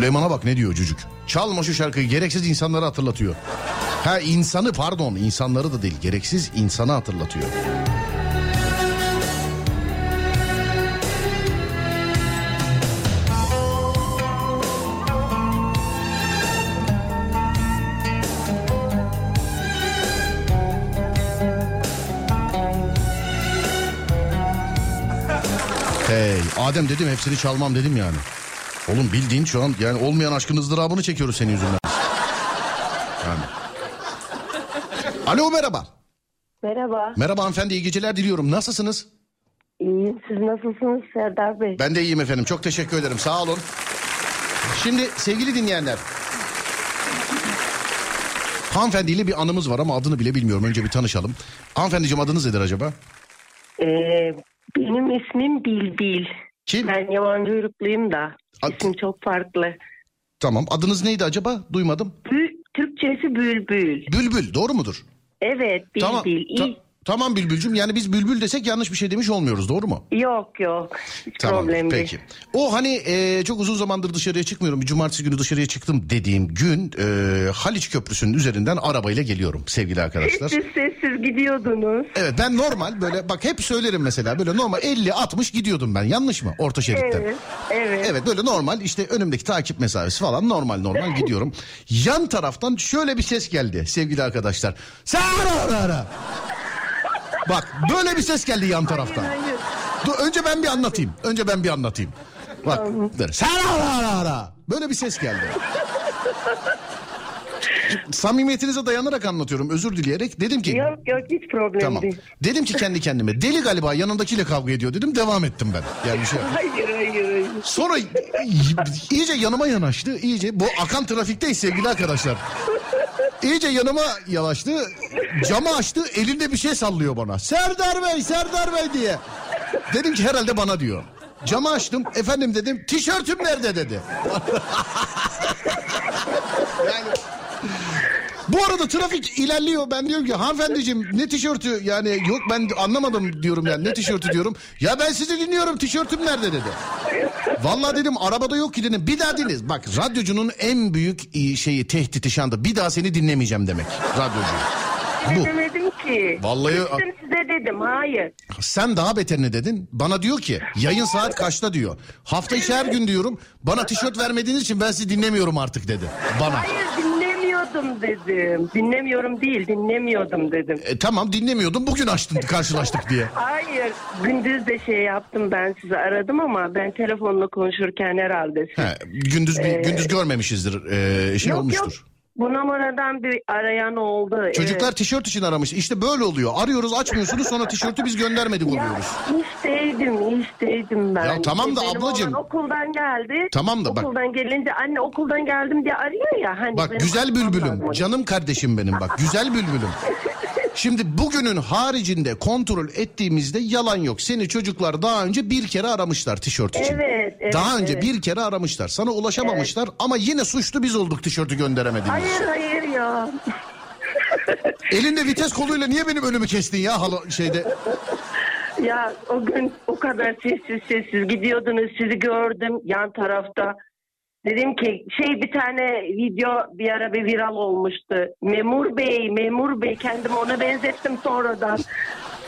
Süleyman'a bak ne diyor çocuk. Çalma şu şarkıyı gereksiz insanları hatırlatıyor. Ha insanı pardon insanları da değil gereksiz insanı hatırlatıyor. Hey Adem dedim hepsini çalmam dedim yani. Oğlum bildiğin şu an yani olmayan aşkın ızdırabını çekiyoruz senin yüzünden. Yani. Alo merhaba. Merhaba. Merhaba hanımefendi iyi geceler diliyorum. Nasılsınız? İyiyim. Siz nasılsınız Serdar Bey? Ben de iyiyim efendim. Çok teşekkür ederim. Sağ olun. Şimdi sevgili dinleyenler. Hanımefendiyle bir anımız var ama adını bile bilmiyorum. Önce bir tanışalım. Hanımefendiciğim adınız nedir acaba? Ee, benim ismim Bilbil. Kim? Ben yabancı uyrukluyum da. İsim çok farklı. Tamam. Adınız neydi acaba? Duymadım. Bül, Türkçesi Bülbül. Bülbül. Doğru mudur? Evet Bilbil. Tamam. Ta- tamam Bülbülcüm. Yani biz bülbül desek yanlış bir şey demiş olmuyoruz. Doğru mu? Yok yok. Hiç Tamam problem değil. peki. O hani e, çok uzun zamandır dışarıya çıkmıyorum. Bir cumartesi günü dışarıya çıktım dediğim gün e, Haliç Köprüsü'nün üzerinden arabayla geliyorum sevgili arkadaşlar. Sessiz sessiz gidiyordunuz. Evet ben normal böyle bak hep söylerim mesela böyle normal 50-60 gidiyordum ben yanlış mı orta şeritten? Evet. Evet. Evet böyle normal işte önümdeki takip mesafesi falan normal normal gidiyorum. Yan taraftan şöyle bir ses geldi sevgili arkadaşlar. Sen ara ara ara. Bak böyle bir ses geldi yan taraftan. Hayır. Dur önce ben bir anlatayım. Önce ben bir anlatayım. Bak dur. Sen ara ara ara. Böyle bir ses geldi. Samimiyetinize dayanarak anlatıyorum özür dileyerek. Dedim ki Yok yok hiç problem tamam. değil. Dedim ki kendi kendime deli galiba yanındakiyle kavga ediyor dedim devam ettim ben. Yani şey Hayır hayır hayır. Sonra iyice yanıma yanaştı. iyice bu akan trafikteyiz sevgili arkadaşlar. İyice yanıma yanaştı. Camı açtı. Elinde bir şey sallıyor bana. Serdar Bey, Serdar Bey diye. Dedim ki herhalde bana diyor. Camı açtım. Efendim dedim. Tişörtüm nerede dedi. yani bu arada trafik ilerliyor. Ben diyorum ki hanımefendiciğim ne tişörtü yani yok ben anlamadım diyorum yani ne tişörtü diyorum. Ya ben sizi dinliyorum tişörtüm nerede dedi. Vallahi dedim arabada yok ki dedim. Bir daha dinle. Bak radyocunun en büyük e, şeyi tehditi şu anda. Bir daha seni dinlemeyeceğim demek radyocuyu. Bu. demedim ki. Vallahi- Gittim size dedim hayır. Sen daha beterini dedin. Bana diyor ki yayın saat kaçta diyor. Hafta içi her gün diyorum. Bana tişört vermediğiniz için ben sizi dinlemiyorum artık dedi. Bana. Hayır dinlemiyordum dedim. Dinlemiyorum değil dinlemiyordum dedim. E, tamam dinlemiyordum. Bugün açtın karşılaştık diye. Hayır gündüz de şey yaptım ben sizi aradım ama ben telefonla konuşurken herhalde siz... He, gündüz bir, gündüz görmemişizdir. e, şey yok olmuştur. yok Bu numaradan bir arayan oldu. Çocuklar evet. tişört için aramış. İşte böyle oluyor. Arıyoruz açmıyorsunuz sonra tişörtü biz göndermedik Ya oluyoruz. işteydim, işteydim ben. Ya tamam da Benim ablacığım. okuldan geldi. Tamam da bak- Okuldan gelince anne okuldan geldim diye arıyor ya. Hani Bak güzel bülbülüm. lazım. Canım kardeşim benim bak. Güzel bülbülüm. Şimdi bugünün haricinde kontrol ettiğimizde yalan yok. Seni çocuklar daha önce bir kere aramışlar tişört için. Evet, evet, daha önce evet. bir kere aramışlar. Sana ulaşamamışlar ama yine suçlu biz olduk tişörtü gönderemediğimiz. Hayır hayır ya. Elinde vites koluyla niye benim önümü kestin ya hala şeyde? Ya o gün o kadar sessiz sessiz gidiyordunuz sizi gördüm yan tarafta. Dedim ki şey bir tane video bir ara bir viral olmuştu. Memur Bey, Memur Bey kendimi ona benzettim sonradan.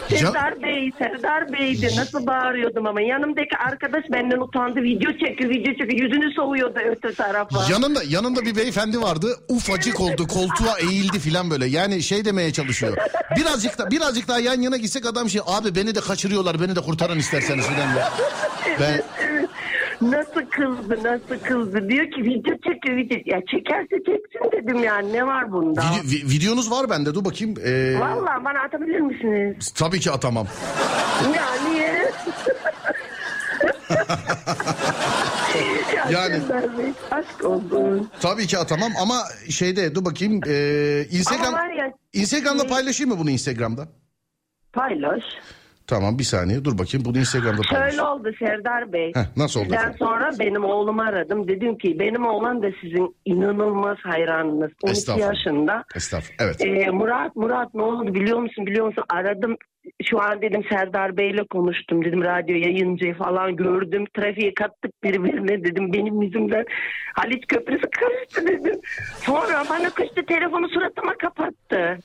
Serdar Bey, Serdar Bey'di. Nasıl bağırıyordum ama yanımdaki arkadaş benden utandı. Video çekiyor, video çekiyor. Yüzünü soğuyordu öte tarafa. Yanında yanında bir beyefendi vardı. Ufacık oldu, koltuğa eğildi filan böyle. Yani şey demeye çalışıyor. Birazcık da birazcık daha yan yana gitsek adam şey abi beni de kaçırıyorlar, beni de kurtarın isterseniz filan. Ben Nasıl kızdı, nasıl kızdı. Diyor ki video çekiyor, video. Ya çekerse çeksin dedim yani. Ne var bunda? Vide- vi- videonuz var bende dur bakayım. Ee, Vallahi bana atabilir misiniz? tabii ki atamam. Ya niye? ya Yani- Bey, aşk olsun. Tabii ki atamam ama şeyde dur bakayım. Ee, Instagram Ama var ya- Instagram'da paylaşayım mı bunu Instagram'da? Paylaş. Tamam bir saniye dur bakayım bunu Instagram'da paylaş. Şöyle oldu Serdar Bey. Heh, nasıl oldu Sizden sonra benim oğlumu aradım. Dedim ki benim oğlan da sizin inanılmaz hayranınız. 12 Estağfurullah. yaşında. Estağfurullah. Evet. Ee, Murat Murat ne oldu biliyor musun biliyor musun aradım şu an dedim Serdar Bey'le konuştum dedim radyo yayıncıyı falan gördüm trafiğe kattık birbirine dedim benim yüzümden Haliç Köprüsü karıştı dedim sonra bana kıştı telefonu suratıma kapattı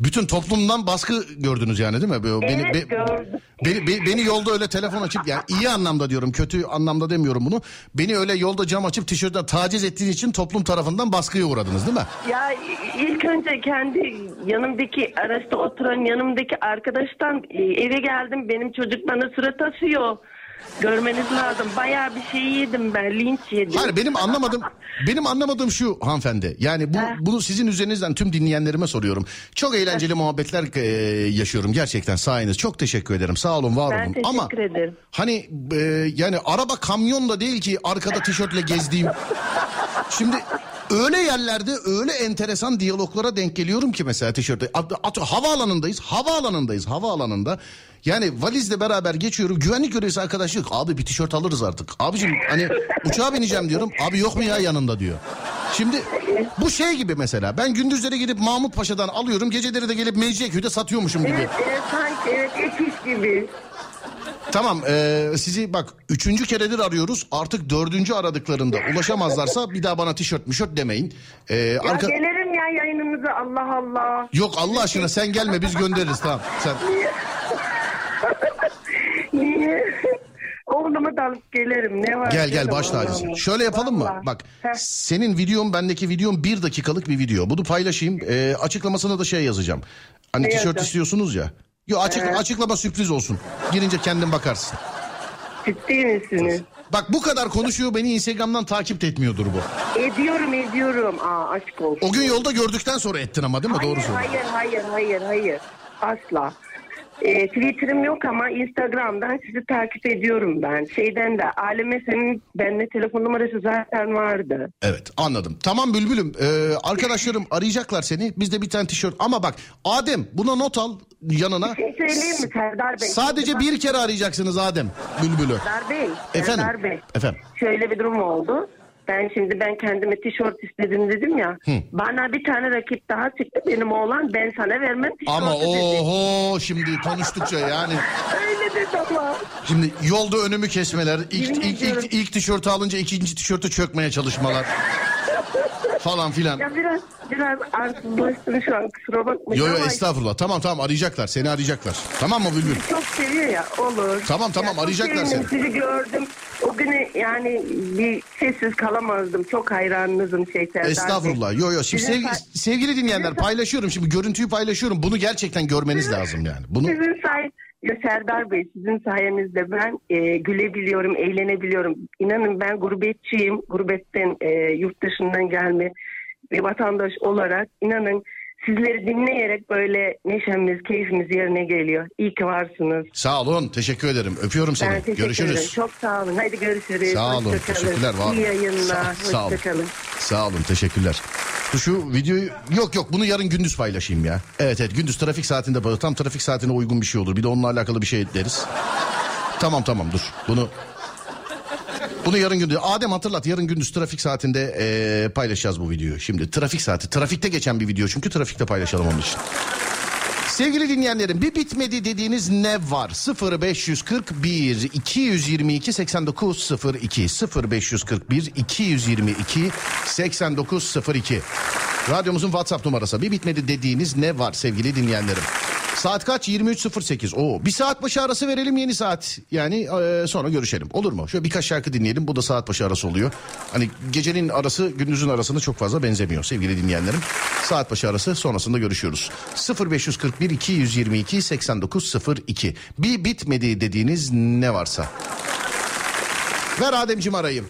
Bütün toplumdan baskı gördünüz yani değil mi? Böyle Beni, Evet, be- gördüm. beni, be- beni yolda öyle telefon açıp yani iyi anlamda diyorum kötü anlamda demiyorum bunu. Beni öyle yolda cam açıp tişörtle taciz ettiğiniz için toplum tarafından baskıya uğradınız değil mi? ya ilk önce kendi yanımdaki araçta oturan yanımdaki arkadaştan e, eve geldim benim çocuk bana surat asıyor görmeniz lazım bayağı bir şey yedim ben linç yedim Hayır benim anlamadım benim anlamadığım şu hanımefendi. Yani bu bunu sizin üzerinizden tüm dinleyenlerime soruyorum. Çok eğlenceli muhabbetler e, yaşıyorum gerçekten sayeniz. Çok teşekkür ederim. Sağ olun, var Ben olun. teşekkür Ama ederim. hani e, yani araba kamyon da değil ki arkada tişörtle gezdiğim. Şimdi öyle yerlerde öyle enteresan diyaloglara denk geliyorum ki mesela tişörtte. At, havaalanındayız. Havaalanındayız. Havaalanında. Yani valizle beraber geçiyorum. Güvenlik görevlisi arkadaş diyor abi bir tişört alırız artık. Abicim hani uçağa bineceğim diyorum. Abi yok mu ya yanında diyor. Şimdi bu şey gibi mesela. Ben gündüzleri gidip Mahmut Paşa'dan alıyorum. Geceleri de gelip Mecidiyeköy'de satıyormuşum gibi. Evet, evet sanki evet ek iş gibi. Tamam eee, sizi bak üçüncü keredir arıyoruz. Artık dördüncü aradıklarında ulaşamazlarsa bir daha bana tişört mişört demeyin. Eee, Ya arka... gelirim ya yayınınıza Allah Allah. Yok Allah aşkına sen gelme biz göndeririz tamam. Sen... Niye? Oğlumu da alıp gelirim. Ne var? Gel gel baş tacısın. Şöyle yapalım mı? Vallahi. Bak Heh. senin videon bendeki videom bir dakikalık bir video. Bunu paylaşayım. Eee, açıklamasına da şey yazacağım. Hani Ne tişört yazacağım? istiyorsunuz ya. Yok açık, Evet. açıklama sürpriz olsun. Girince kendin bakarsın. Ciddi misiniz? Bak bu kadar konuşuyor beni Instagram'dan takip etmiyordur bu. Ediyorum ediyorum. Aa aşk olsun. O gün yolda gördükten sonra ettin ama değil mi? hayır, Doğru söylüyorsun. hayır hayır hayır hayır. Asla. Ee, Twitter'ım yok ama Instagram'dan sizi takip ediyorum ben. Şeyden de Aleme senin bende telefon numarası zaten vardı. Evet anladım. Tamam Bülbül'üm ee, arkadaşlarım arayacaklar seni. Biz de bir tane tişört ama bak Adem buna not al yanına. Şey söyleyeyim mi Serdar Bey? Sadece bir kere arayacaksınız Adem Bülbül'ü. Serdar Bey. Efendim? Serdar Bey. Efendim. Şöyle bir durum oldu. Ben şimdi ben kendime tişört istedim dedim ya. Bana bir tane rakip daha çıktı benim oğlan. Ben sana vermem tişörtü Ama dedi. oho şimdi konuştukça yani. Öyle dedi ama. Şimdi yolda önümü kesmeler. ilk Yemin ilk, ediyorum. ilk, ilk tişörtü alınca ikinci tişörtü çökmeye çalışmalar. Falan filan. Ya biraz biraz arsızlaştım şu an kusura bakmayın Yo yo ama estağfurullah. Tamam tamam arayacaklar. Seni arayacaklar. Tamam mı Bülbül? çok seviyor ya olur. Tamam, tamam, Ya arayacaklar seni. Sizi gördüm. O günü yani bir sessiz kalamazdım. Çok hayranınızım şey Serdar. Estağfurullah. Yo yo. Şimdi Sizin sevgi- sevgili dinleyenler paylaşıyorum. Şimdi görüntüyü paylaşıyorum. Bunu gerçekten görmeniz lazım yani. Bunu Sizin say ya Serdar Bey sizin sayenizde ben e, gülebiliyorum, eğlenebiliyorum. İnanın ben gurbetçiyim. Gurbetten e, yurt dışından gelme bir vatandaş olarak inanın sizleri dinleyerek böyle neşemiz, keyfimiz yerine geliyor. İyi ki varsınız. Sağ olun. Teşekkür ederim. Öpüyorum seni. Ben teşekkür Görüşürüz. ederim. Çok sağ olun. Hadi görüşürüz. Sağ olun. Teşekkürler. Var. İyi yayınlar. Sağ, sağ olun. Sağ olun. Teşekkürler. Şu videoyu yok yok bunu yarın gündüz paylaşayım ya. Evet evet gündüz trafik saatinde tam trafik saatine uygun bir şey olur. Bir de onunla alakalı bir şey deriz. tamam tamam dur. Bunu bunu yarın gündüz Adem hatırlat yarın gündüz trafik saatinde eee, paylaşacağız bu videoyu. Şimdi trafik saati trafikte geçen bir video çünkü trafikte paylaşalım onun için. Sevgili dinleyenlerim bir bitmedi dediğiniz ne var? 0541 222 8902 0541 222 8902 Radyomuzun WhatsApp numarası. Bir bitmedi dediğiniz ne var sevgili dinleyenlerim? Saat kaç? 23.08. Oo, bir saat başı arası verelim yeni saat. Yani e, sonra görüşelim. Olur mu? Şöyle birkaç şarkı dinleyelim. Bu da saat başı arası oluyor. Hani gecenin arası gündüzün arasında çok fazla benzemiyor sevgili dinleyenlerim. Saat başı arası sonrasında görüşüyoruz. 0541 222 8902. Bir bitmedi dediğiniz ne varsa. Ver Ademciğim arayayım.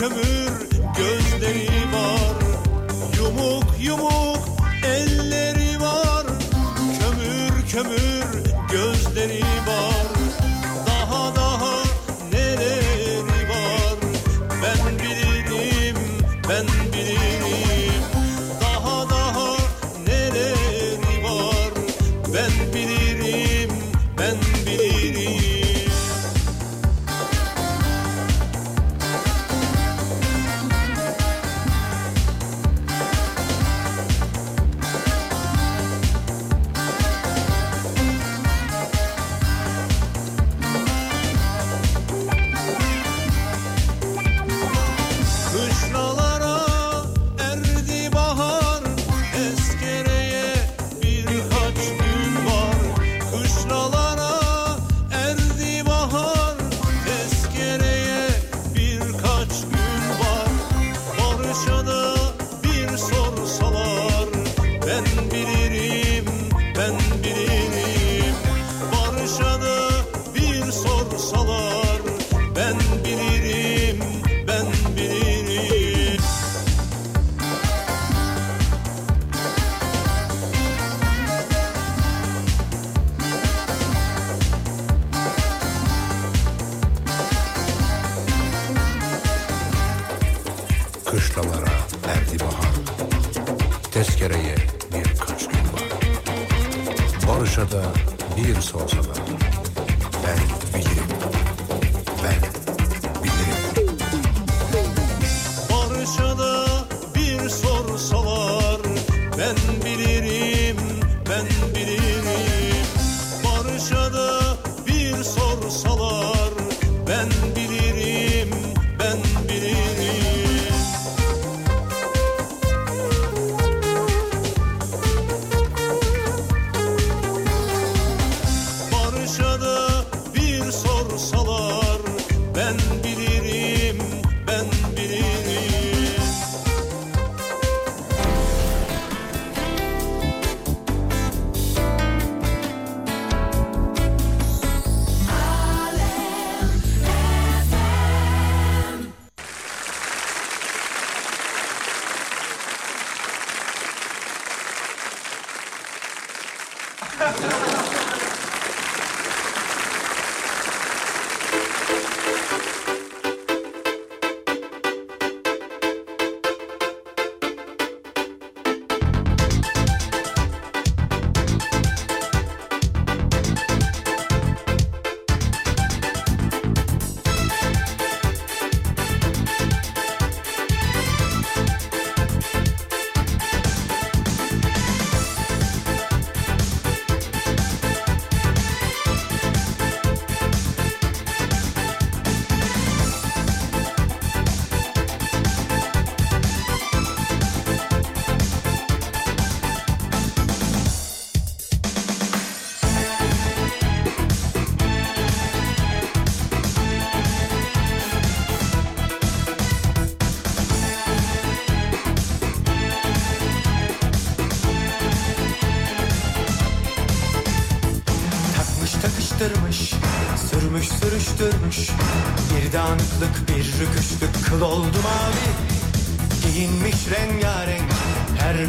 Kömür gözleri var. Yumuk yumuk elleri var. Kömür kömür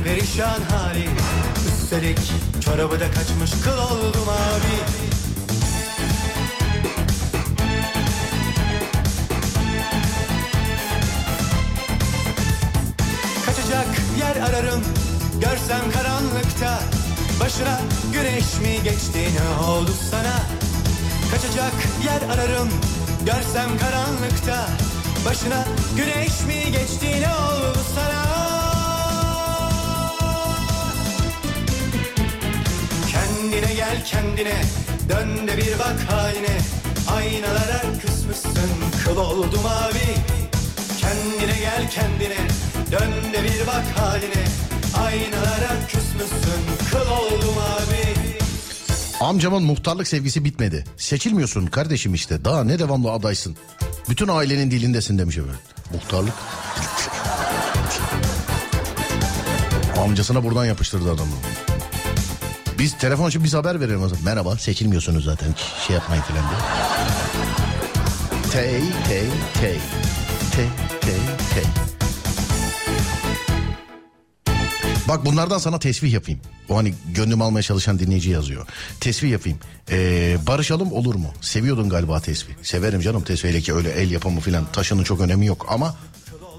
perişan hali. Üstelik çorabı da kaçmış Kıl oldu mavi Kaçacak yer ararım Görsem karanlıkta. Başına güneş mi geçti ne oldu sana? Kaçacak yer ararım Görsem karanlıkta. Başına güneş mi geçti ne oldu kendine Dön de bir bak haline Aynalara küsmüşsün Kıl oldu mavi Kendine gel kendine Dön de bir bak haline Aynalara küsmüşsün Kıl oldu mavi Amcamın muhtarlık sevgisi bitmedi. Seçilmiyorsun kardeşim işte. Daha ne devamlı adaysın. Bütün ailenin dilindesin demiş efendim. Muhtarlık. Amcasına buradan yapıştırdı adamı. Biz telefon açıp biz haber verelim. o zaman. Merhaba seçilmiyorsunuz zaten şey yapmayın filan diye. Tey tey tey. Tey tey tey. Bak bunlardan sana tesbih yapayım. O hani gönlüm almaya çalışan dinleyici yazıyor. Tesbih yapayım. Ee, barışalım olur mu? Seviyordun galiba tesbih. Severim canım tesbihle ki öyle el yapımı filan taşının çok önemi yok ama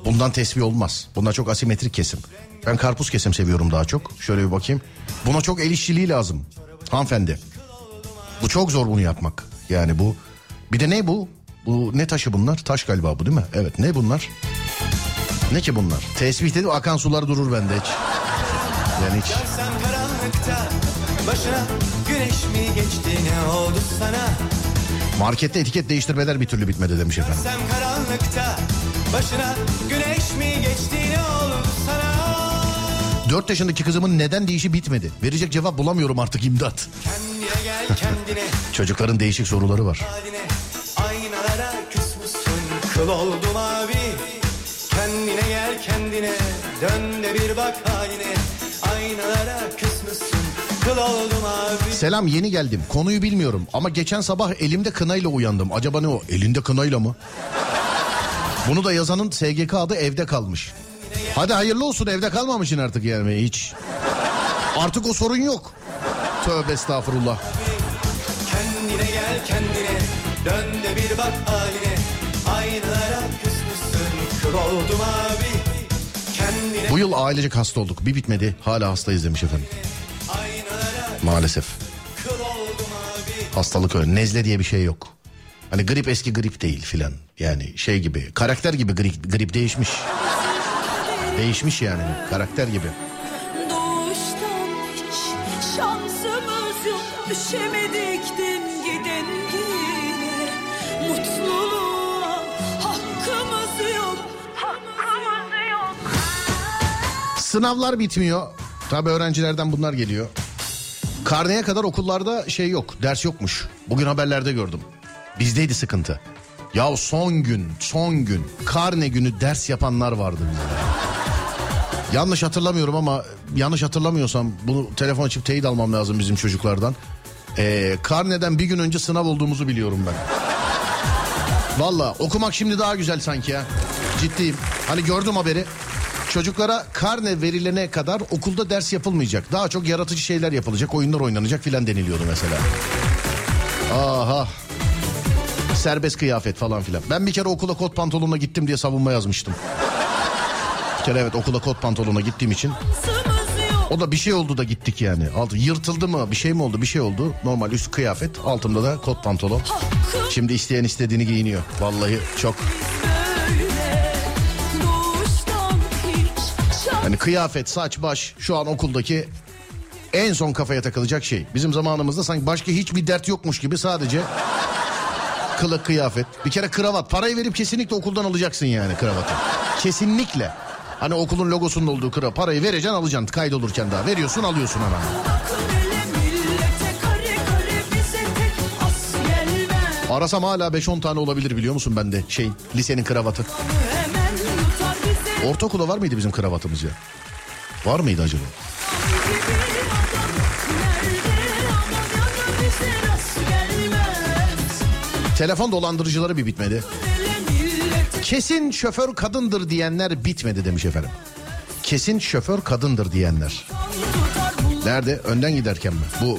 bundan tesbih olmaz. Bunlar çok asimetrik kesim. Ben karpuz kesim seviyorum daha çok. Şöyle bir bakayım. Buna çok el işçiliği lazım. Hanımefendi. Bu çok zor bunu yapmak. Yani bu. Bir de ne bu? Bu ne taşı bunlar? Taş galiba bu değil mi? Evet ne bunlar? Ne ki bunlar? Tesbih dedi akan sular durur bende hiç. Yani hiç. Başına güneş mi geçti ne oldu sana Markette etiket değiştirmeler bir türlü bitmedi demiş efendim. Görsem karanlıkta Başına güneş mi geçti 4 yaşındaki kızımın neden deyişi bitmedi. Verecek cevap bulamıyorum artık imdat. Kendine gel kendine Çocukların değişik soruları var. haline Aynalara küsmüşsün kıl oldu mavi Kendine gel kendine Dön de bir bak haline Aynalara küsmüşsün kıl oldu mavi Selam yeni geldim. Konuyu bilmiyorum ama geçen sabah elimde kınayla uyandım. Acaba ne o? Elinde kınayla mı? Bunu da yazanın SGK adı evde kalmış. Hadi hayırlı olsun evde kalmamışsın artık yani hiç. Artık o sorun yok. Tövbe estağfurullah. Kendine gel kendine Dön de bir bak haline Aynalara küsmüşsün kıl oldu mavi Kendine Bu yıl ailecek hasta olduk. Bir bitmedi. Hala hastayız demiş efendim. Maalesef. Hastalık öyle. Nezle diye bir şey yok. Hani grip eski grip değil filan. Yani şey gibi. Karakter gibi grip, grip değişmiş. Değişmiş yani. Karakter gibi. Doğuştan hiç şansımız yok Düşemedik din gidin yine Mutluluğa hakkımız yok Hakkımız yok Sınavlar bitmiyor. Tabi öğrencilerden bunlar geliyor. Karneye kadar okullarda şey yok. Ders yokmuş. Bugün haberlerde gördüm. Bizdeydi sıkıntı. Ya son gün, son gün karne günü ders yapanlar vardı bizde. Yanlış hatırlamıyorum ama yanlış hatırlamıyorsam bunu telefon açıp teyit almam lazım bizim çocuklardan. Ee, karneden bir gün önce sınav olduğumuzu biliyorum ben. Valla okumak şimdi daha güzel sanki ya. Ciddiyim. Hani gördüm haberi. Çocuklara karne verilene kadar okulda ders yapılmayacak. Daha çok yaratıcı şeyler yapılacak, oyunlar oynanacak filan deniliyordu mesela. Aha. Serbest kıyafet falan filan. Ben bir kere okula kot pantolonla gittim diye savunma yazmıştım. Bir kere evet okula kot pantolonla gittiğim için. O da bir şey oldu da gittik yani. Altı yırtıldı mı bir şey mi oldu bir şey oldu. Normal üst kıyafet altımda da kot pantolon. Şimdi isteyen istediğini giyiniyor. Vallahi çok. Hani kıyafet, saç, baş şu an okuldaki en son kafaya takılacak şey. Bizim zamanımızda sanki başka hiçbir dert yokmuş gibi sadece kılık kıyafet. Bir kere kravat. Parayı verip kesinlikle okuldan alacaksın yani kravatı. Kesinlikle. Hani okulun logosunun olduğu kravat. Parayı vereceksin alacaksın kaydolurken daha. Veriyorsun alıyorsun hemen. Arasam hala 5-10 tane olabilir biliyor musun bende şey lisenin kravatı. Ortaokula var mıydı bizim kravatımız ya? Var mıydı acaba? Telefon dolandırıcıları bir bitmedi. Kesin şoför kadındır diyenler bitmedi demiş efendim. Kesin şoför kadındır diyenler. Nerede? Önden giderken mi? Bu.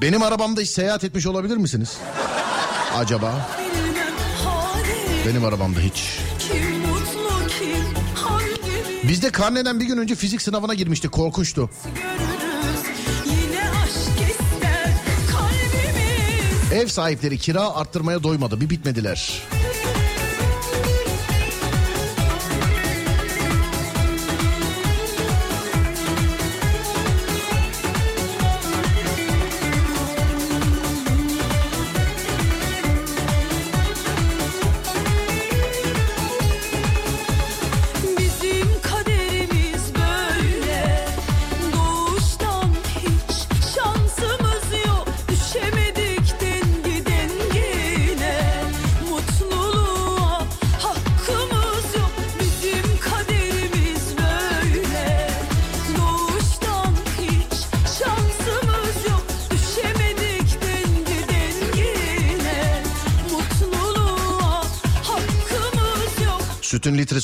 Benim arabamda hiç seyahat etmiş olabilir misiniz? Acaba? Benim arabamda hiç. Biz de karneden bir gün önce fizik sınavına girmiştik. Korkunçtu. Ev sahipleri kira arttırmaya doymadı. Bir bitmediler.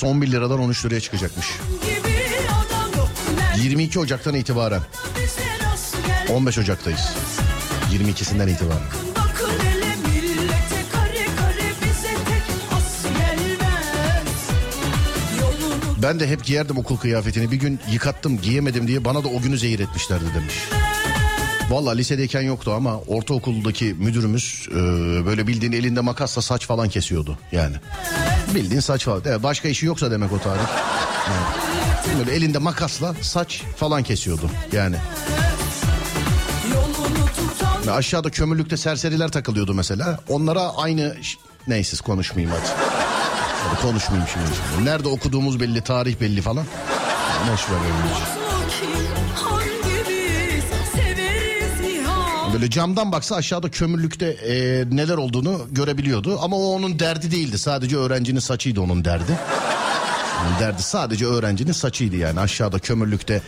11 liradan 13 liraya çıkacakmış. gibi adam yok 22 Ocak'tan itibaren. Bize rast gel 15 Ocak'tayız. 22'sinden itibaren. Ben de hep giyerdim okul kıyafetini. Bir gün yıkattım giyemedim diye bana da o günü zehir etmişlerdi demiş. Valla lisedeyken yoktu ama ortaokuldaki müdürümüz e, böyle bildiğin elinde makasla saç falan kesiyordu yani. Bildiğin saç falan. Evet, başka işi yoksa demek o tarih. Yani. Böyle elinde makasla saç falan kesiyordu yani. Ve aşağıda kömürlükte serseriler takılıyordu mesela. Onlara aynı... Neyse konuşmayayım hadi. Hadi konuşmayayım şimdi. Nerede okuduğumuz belli, tarih belli falan. Boş ver Böyle camdan baksa aşağıda kömürlükte e, neler olduğunu görebiliyordu. Ama o onun derdi değildi. Sadece öğrencinin saçıydı onun derdi. Onun derdi sadece öğrencinin saçıydı yani. Aşağıda kömürlükte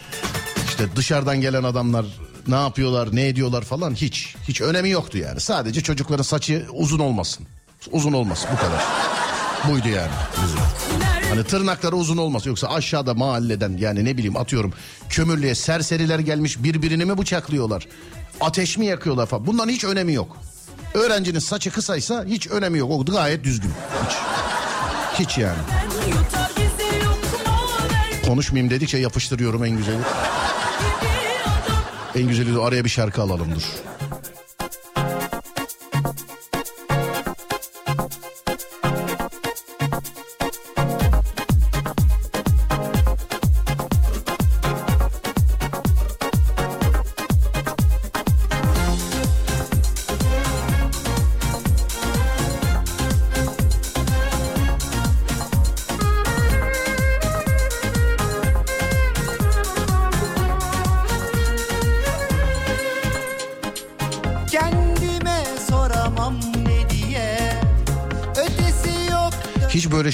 işte dışarıdan gelen adamlar ne yapıyorlar, ne ediyorlar falan hiç. Hiç önemi yoktu yani. Sadece çocukların saçı uzun olmasın. Uzun olmasın bu kadar. Buydu yani. Hani tırnakları uzun olması yoksa aşağıda mahalleden yani ne bileyim atıyorum kömürlüğe serseriler gelmiş birbirini mi bıçaklıyorlar? Ateş mi yakıyorlar falan. Bunların hiç önemi yok. Öğrencinin saçı kısaysa hiç önemi yok. O gayet düzgün. Hiç. Hiç yani. Konuşmayayım dedikçe yapıştırıyorum en güzeli. En güzeli de araya bir şarkı alalım dur.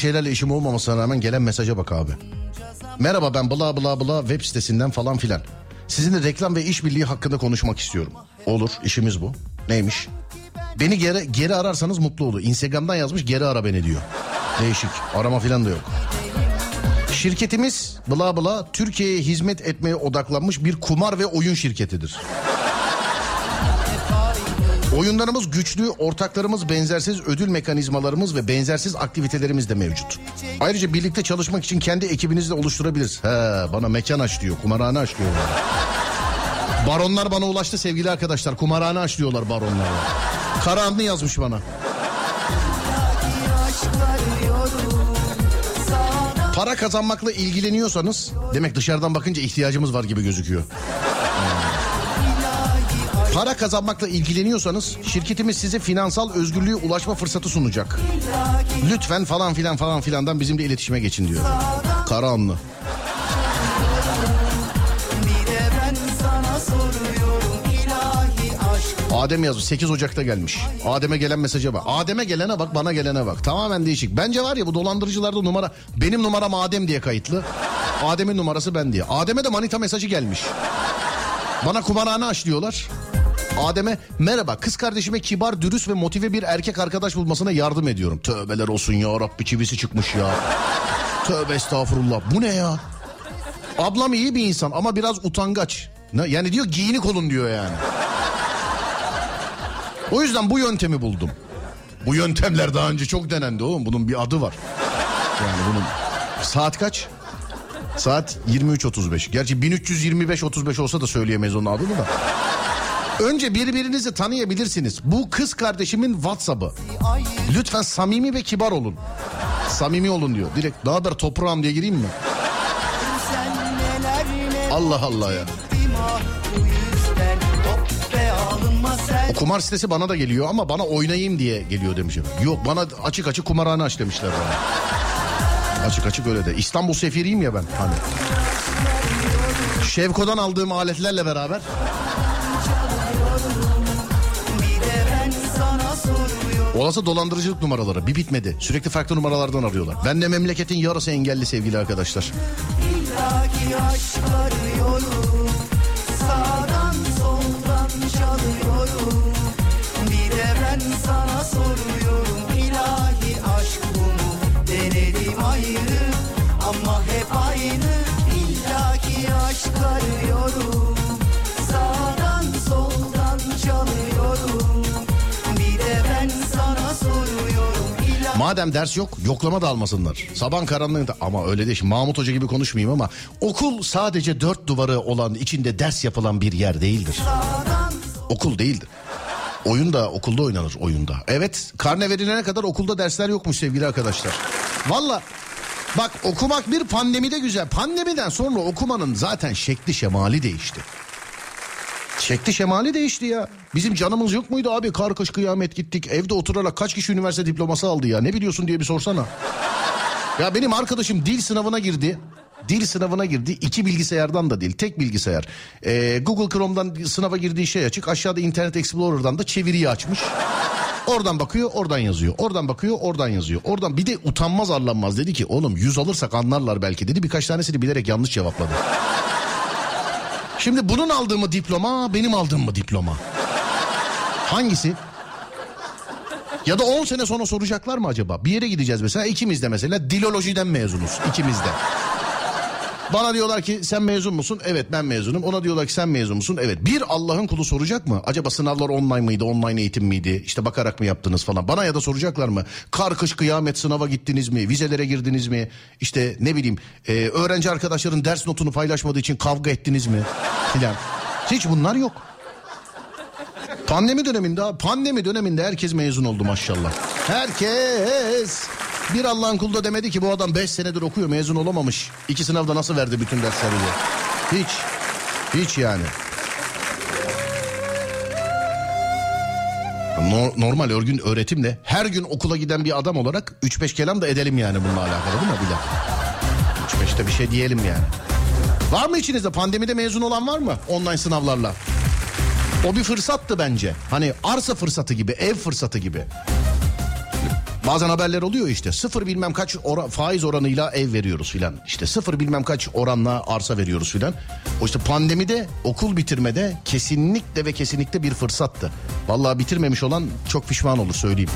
Şeylerle işim olmamasına rağmen gelen mesaja bak abi. Merhaba ben bla bla bla web sitesinden falan filan. Sizinle reklam ve işbirliği hakkında konuşmak istiyorum. Olur işimiz bu. Neymiş? Beni geri, geri ararsanız mutlu olur. Instagram'dan yazmış geri ara beni diyor. Değişik. Arama filan da yok. Şirketimiz bla bla Türkiye'ye hizmet etmeye odaklanmış bir kumar ve oyun şirketidir. Oyunlarımız güçlü, ortaklarımız benzersiz, ödül mekanizmalarımız ve benzersiz aktivitelerimiz de mevcut. Ayrıca birlikte çalışmak için kendi ekibinizi de oluşturabiliriz. He, bana mekan aç diyor, kumarhane aç diyor. Baronlar bana ulaştı sevgili arkadaşlar. Kumarhane aç diyorlar baronlar. Karahanlı yazmış bana. Para kazanmakla ilgileniyorsanız demek dışarıdan bakınca ihtiyacımız var gibi gözüküyor. Para kazanmakla ilgileniyorsanız şirketimiz size finansal özgürlüğe ulaşma fırsatı sunacak. Lütfen falan filan falan filandan bizimle iletişime geçin diyor. Karahanlı. Adem yazmış 8 Ocak'ta gelmiş. Adem'e gelen mesaja bak. Adem'e gelene bak bana gelene bak. Tamamen değişik. Bence var ya bu dolandırıcılarda numara benim numaram Adem diye kayıtlı. Adem'in numarası ben diye. Adem'e de manita mesajı gelmiş. Bana kumarhane aç diyorlar. Adem'e merhaba kız kardeşime kibar, dürüst ve motive bir erkek arkadaş bulmasına yardım ediyorum. Tövbeler olsun ya Rabbi çivisi çıkmış ya. Tövbe estağfurullah. Bu ne ya? Ablam iyi bir insan ama biraz utangaç. Yani diyor giyinik olun diyor yani. O yüzden bu yöntemi buldum. Bu yöntemler daha önce çok denendi oğlum. Bunun bir adı var. Yani bunun saat kaç? Saat 23.35. Gerçi 1325.35 olsa da söyleyemeyiz onun adını da. Önce birbirinizi tanıyabilirsiniz. Bu kız kardeşimin WhatsApp'ı. Lütfen samimi ve kibar olun. Samimi olun diyor. Direkt ne haber toprağım diye gireyim mi? Allah Allah ya. O kumar sitesi bana da geliyor ama bana oynayayım diye geliyor demişim. Yok bana açık açık kumarhane aç demişler bana. Açık açık öyle de. İstanbul sefiriyim ya ben hani. Şevko'dan aldığım aletlerle beraber olası dolandırıcılık numaraları bir bitmedi. Sürekli farklı numaralardan arıyorlar. Ben de memleketin yarısı engelli sevgili arkadaşlar. ayrı ama hep aynı illaki aşk arıyorum Madem ders yok yoklama da almasınlar. Sabah karanlığında ama öyle değil. Şimdi Mahmut Hoca gibi konuşmayayım ama okul sadece dört duvarı olan içinde ders yapılan bir yer değildir. Okul değildir. Oyun da okulda oynanır oyunda. Evet karne verilene kadar okulda dersler yokmuş sevgili arkadaşlar. Valla bak okumak bir pandemide güzel. Pandemiden sonra okumanın zaten şekli şemali değişti. Şekli şemali değişti ya. Bizim canımız yok muydu abi? Kar kış kıyamet gittik. Evde oturarak kaç kişi üniversite diploması aldı ya? Ne biliyorsun diye bir sorsana. Ya benim arkadaşım dil sınavına girdi. Dil sınavına girdi. iki bilgisayardan da değil. Tek bilgisayar. Ee, Google Chrome'dan sınava girdiği şey açık. Aşağıda Internet Explorer'dan da çeviriyi açmış. Oradan bakıyor, oradan yazıyor. Oradan bakıyor, oradan yazıyor. Oradan bir de utanmaz arlanmaz dedi ki oğlum yüz alırsak anlarlar belki dedi. Birkaç tanesini bilerek yanlış cevapladı. Şimdi bunun aldığı mı diploma, benim aldığım mı diploma? Hangisi? Ya da 10 sene sonra soracaklar mı acaba? Bir yere gideceğiz mesela ikimiz de mesela dilolojiden mezunuz ikimiz de. Bana diyorlar ki sen mezun musun? Evet ben mezunum. Ona diyorlar ki sen mezun musun? Evet. Bir Allah'ın kulu soracak mı? Acaba sınavlar online mıydı? Online eğitim miydi? İşte bakarak mı yaptınız falan. Bana ya da soracaklar mı? Kar kış kıyamet sınava gittiniz mi? Vizelere girdiniz mi? İşte ne bileyim e, öğrenci arkadaşların ders notunu paylaşmadığı için kavga ettiniz mi? Filan. Hiç bunlar yok. Pandemi döneminde pandemi döneminde herkes mezun oldu maşallah. Herkes. Bir Allah'ın kulu da demedi ki bu adam 5 senedir okuyor mezun olamamış. İki sınavda nasıl verdi bütün dersleri diye. Hiç. Hiç yani. No- normal örgün öğretimle her gün okula giden bir adam olarak 3-5 kelam da edelim yani bununla alakalı değil mi bir dakika? 3-5'te bir şey diyelim yani. Var mı içinizde pandemide mezun olan var mı online sınavlarla? O bir fırsattı bence. Hani arsa fırsatı gibi, ev fırsatı gibi. Bazen haberler oluyor işte sıfır bilmem kaç ora, faiz oranıyla ev veriyoruz filan. İşte sıfır bilmem kaç oranla arsa veriyoruz filan. O işte pandemide okul bitirmede kesinlikle ve kesinlikle bir fırsattı. Vallahi bitirmemiş olan çok pişman olur söyleyeyim.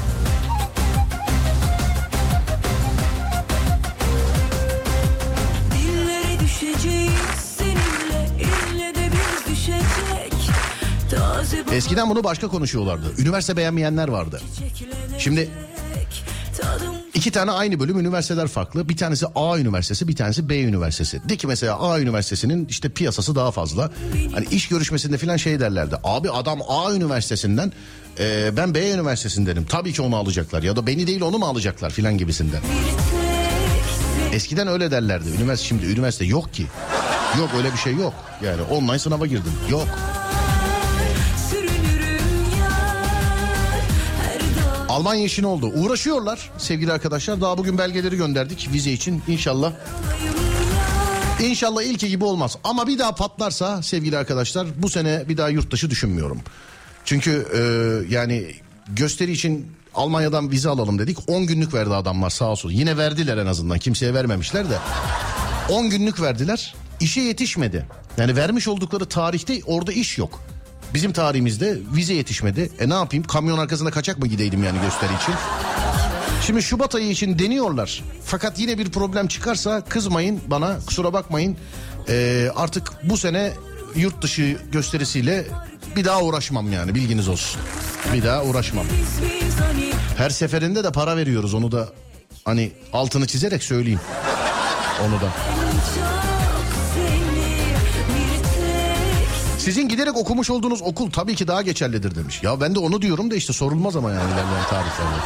Eskiden bunu başka konuşuyorlardı. Üniversite beğenmeyenler vardı. Şimdi iki tane aynı bölüm üniversiteler farklı. Bir tanesi A üniversitesi, bir tanesi B üniversitesi. De ki mesela A üniversitesinin işte piyasası daha fazla. Hani iş görüşmesinde falan şey derlerdi. Abi adam A üniversitesinden e, ben B üniversitesindenim. Tabii ki onu alacaklar ya da beni değil onu mu alacaklar filan gibisinden. Eskiden öyle derlerdi. Üniversite şimdi üniversite yok ki. Yok öyle bir şey yok. Yani online sınava girdim. Yok. Almanya işi ne oldu? Uğraşıyorlar sevgili arkadaşlar. Daha bugün belgeleri gönderdik vize için inşallah. İnşallah ilki gibi olmaz. Ama bir daha patlarsa sevgili arkadaşlar bu sene bir daha yurt dışı düşünmüyorum. Çünkü e, yani gösteri için Almanya'dan vize alalım dedik. 10 günlük verdi adamlar sağ olsun. Yine verdiler en azından kimseye vermemişler de. 10 günlük verdiler. İşe yetişmedi. Yani vermiş oldukları tarihte orada iş yok. Bizim tarihimizde vize yetişmedi. E ne yapayım kamyon arkasında kaçak mı gideydim yani gösteri için? Şimdi Şubat ayı için deniyorlar. Fakat yine bir problem çıkarsa kızmayın bana kusura bakmayın. Ee, artık bu sene yurt dışı gösterisiyle bir daha uğraşmam yani bilginiz olsun. Bir daha uğraşmam. Her seferinde de para veriyoruz onu da hani altını çizerek söyleyeyim. Onu da. Sizin giderek okumuş olduğunuz okul tabii ki daha geçerlidir demiş. Ya ben de onu diyorum da işte sorulmaz ama yani ilerleyen tarihlerde.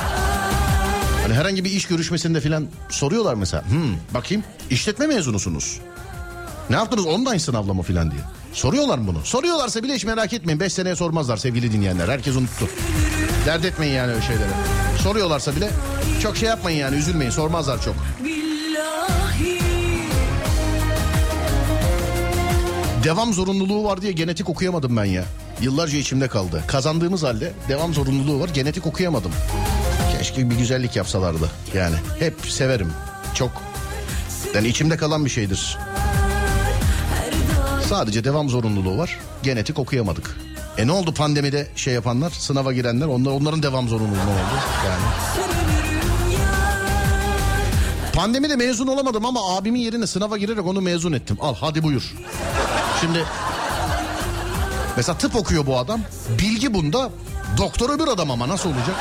Hani herhangi bir iş görüşmesinde falan soruyorlar mesela. Hmm, bakayım işletme mezunusunuz. Ne yaptınız online sınavla mı falan diye. Soruyorlar mı bunu? Soruyorlarsa bile hiç merak etmeyin. Beş seneye sormazlar sevgili dinleyenler. Herkes unuttu. Dert etmeyin yani öyle şeyleri. Soruyorlarsa bile çok şey yapmayın yani üzülmeyin. Sormazlar çok. Devam zorunluluğu var diye genetik okuyamadım ben ya. Yıllarca içimde kaldı. Kazandığımız halde devam zorunluluğu var. Genetik okuyamadım. Keşke bir güzellik yapsalardı. Yani hep severim. Çok. Yani içimde kalan bir şeydir. Sadece devam zorunluluğu var. Genetik okuyamadık. E ne oldu pandemide şey yapanlar, sınava girenler, onlar onların devam zorunluluğu ne oldu? Yani. Pandemide mezun olamadım ama abimin yerine sınava girerek onu mezun ettim. Al hadi buyur. Şimdi mesela tıp okuyor bu adam. Bilgi bunda. Doktor öbür adam ama nasıl olacak?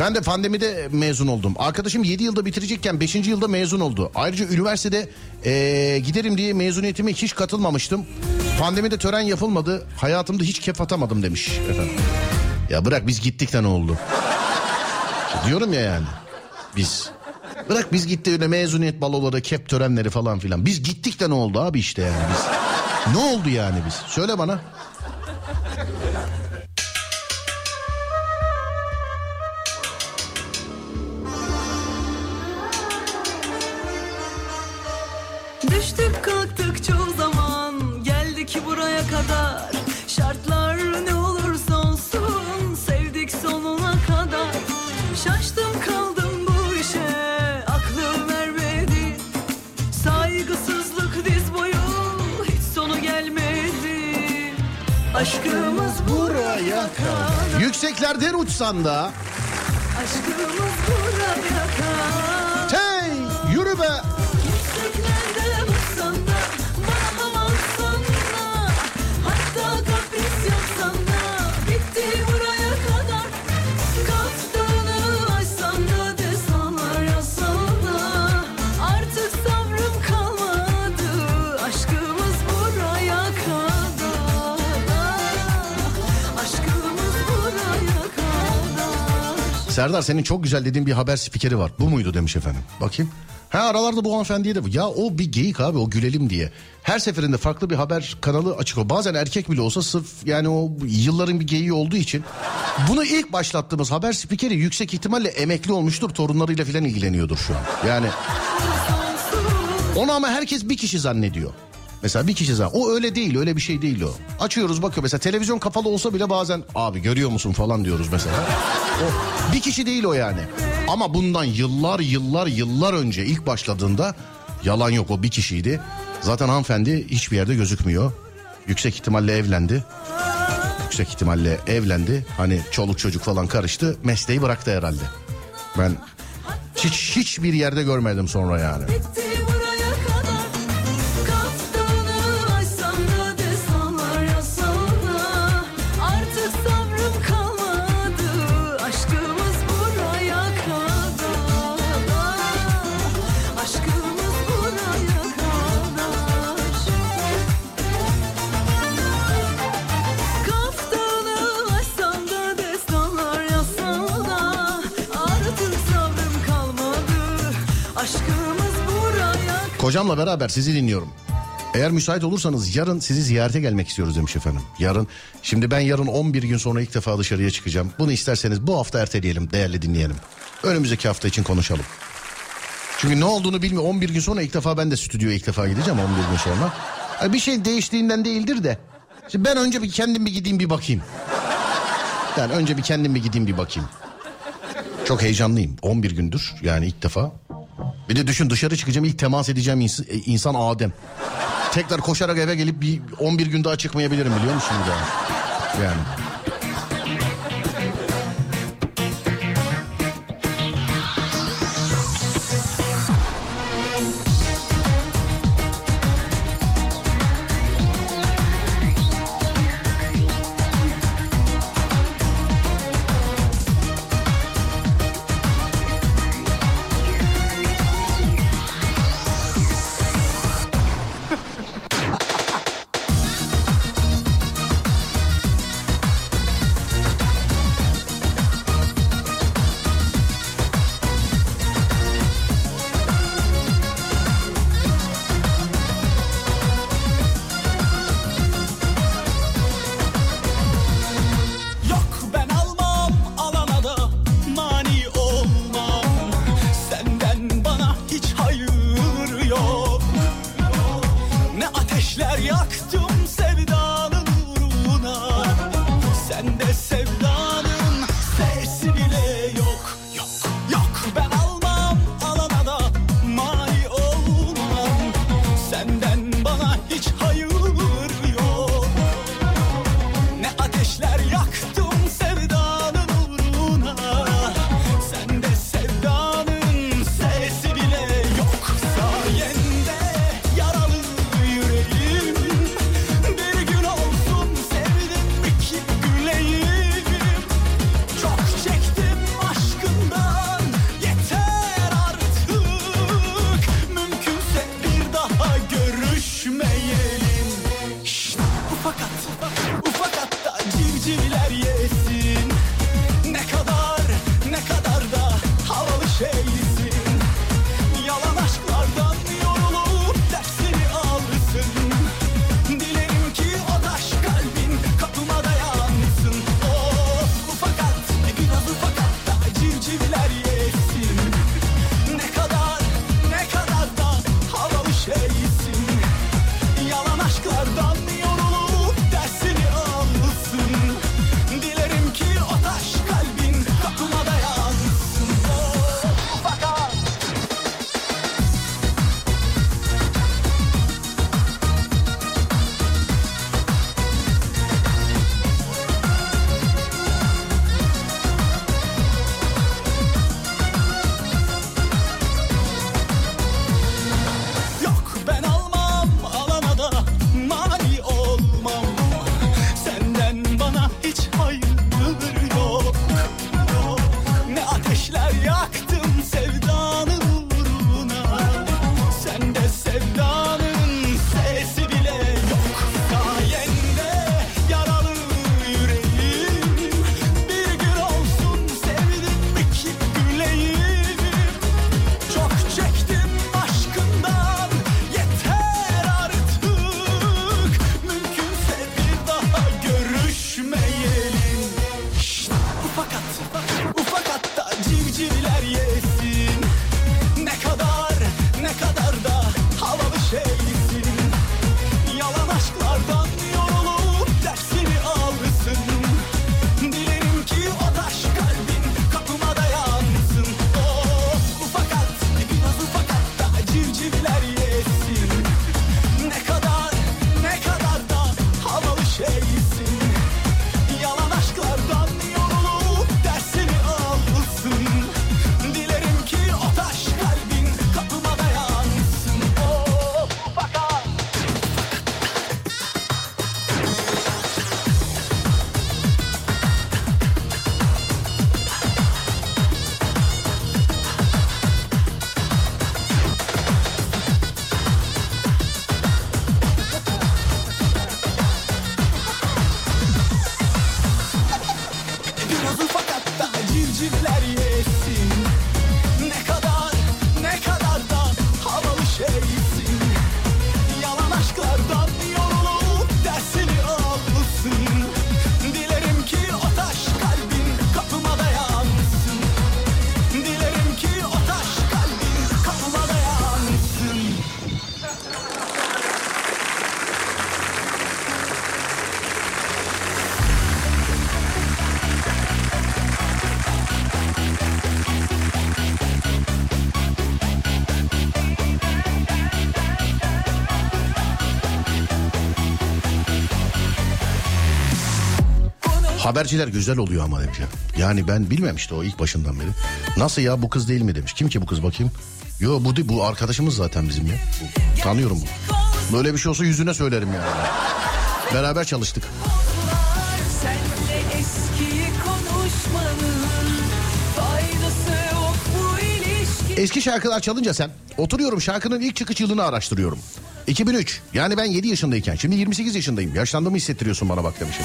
Ben de pandemide mezun oldum. Arkadaşım 7 yılda bitirecekken 5. yılda mezun oldu. Ayrıca üniversitede eee, giderim diye mezuniyetime hiç katılmamıştım. Pandemide tören yapılmadı. Hayatımda hiç kef atamadım demiş efendim. Ya bırak biz gittik de ne oldu? Diyorum ya yani. Biz. Bırak biz gitti öyle mezuniyet baloları, kep törenleri falan filan. Biz gittik de ne oldu abi işte yani biz. Ne oldu yani biz? Söyle bana. Düştük kalktık çoğu zaman Geldik buraya kadar Şartlar ne Aşkımız buraya kadar Yükseklerden uçsan da. Aşkımız buraya kadar Hey yürü be. Serdar senin çok güzel dediğin bir haber spikeri var. Bu muydu demiş efendim. Bakayım. Ha aralarda bu hanımefendiye de ya o bir geyik abi o gülelim diye. Her seferinde farklı bir haber kanalı açık o. Bazen erkek bile olsa sırf yani o yılların bir geyiği olduğu için. Bunu ilk başlattığımız haber spikeri yüksek ihtimalle emekli olmuştur. Torunlarıyla falan ilgileniyordur şu an. Yani onu ama herkes bir kişi zannediyor. Mesela bir kişi zannediyor. O öyle değil öyle bir şey değil o. Açıyoruz bakıyor mesela televizyon kapalı olsa bile bazen abi görüyor musun falan diyoruz mesela. O bir kişi değil o yani. Ama bundan yıllar yıllar yıllar önce ilk başladığında yalan yok o bir kişiydi. Zaten hanımefendi hiçbir yerde gözükmüyor. Yüksek ihtimalle evlendi. Yüksek ihtimalle evlendi. Hani çoluk çocuk falan karıştı. Mesleği bıraktı herhalde. Ben hiç hiçbir yerde görmedim sonra yani. Bitti Kocamla beraber sizi dinliyorum. Eğer müsait olursanız yarın sizi ziyarete gelmek istiyoruz demiş efendim. Yarın şimdi ben yarın 11 gün sonra ilk defa dışarıya çıkacağım. Bunu isterseniz bu hafta erteleyelim değerli dinleyelim. Önümüzdeki hafta için konuşalım. Çünkü ne olduğunu bilmiyorum. 11 gün sonra ilk defa ben de stüdyoya ilk defa gideceğim 11 gün sonra. Yani bir şey değiştiğinden değildir de. Şimdi ben önce bir kendim bir gideyim bir bakayım. Yani önce bir kendim bir gideyim bir bakayım. Çok heyecanlıyım. 11 gündür yani ilk defa. Bir de düşün dışarı çıkacağım ilk temas edeceğim ins- e, insan Adem. Tekrar koşarak eve gelip bir 11 gün daha çıkmayabilirim biliyor musunuz yani? Yani. Haberciler güzel oluyor ama demiş ya. Yani ben bilmemişti o ilk başından beri. Nasıl ya bu kız değil mi demiş. Kim ki bu kız bakayım. Yo bu değil bu arkadaşımız zaten bizim ya. Tanıyorum bu. Böyle bir şey olsa yüzüne söylerim yani. Beraber çalıştık. Eski şarkılar çalınca sen oturuyorum şarkının ilk çıkış yılını araştırıyorum. 2003 yani ben 7 yaşındayken şimdi 28 yaşındayım. Yaşlandığımı hissettiriyorsun bana bak demişim.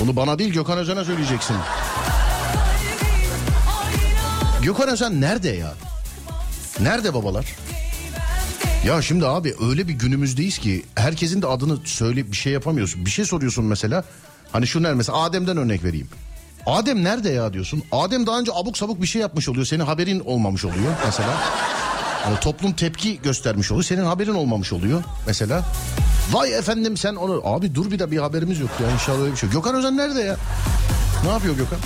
Bunu bana değil Gökhan Özen'e söyleyeceksin. Gökhan Özen nerede ya? Nerede babalar? Ya şimdi abi öyle bir günümüzdeyiz ki herkesin de adını söyle bir şey yapamıyorsun. Bir şey soruyorsun mesela. Hani şu ne mesela Adem'den örnek vereyim. Adem nerede ya diyorsun. Adem daha önce abuk sabuk bir şey yapmış oluyor. Senin haberin olmamış oluyor mesela. Hani toplum tepki göstermiş oluyor. Senin haberin olmamış oluyor mesela. Vay efendim sen onu... Abi dur bir de bir haberimiz yok ya inşallah öyle bir şey. Gökhan Özen nerede ya? Ne yapıyor Gökhan?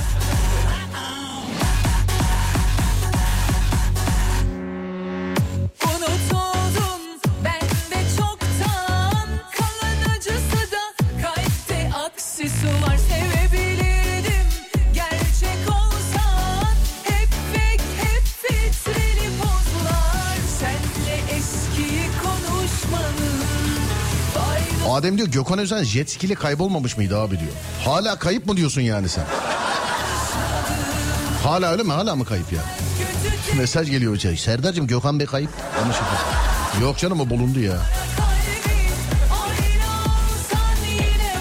Adem diyor Gökhan Özen jet ski ile kaybolmamış mıydı abi diyor. Hala kayıp mı diyorsun yani sen? Hala öyle mi? Hala mı kayıp ya? Mesaj geliyor şey. Serdar'cığım Gökhan Bey kayıp. Yanlış. Yok canım o bulundu ya.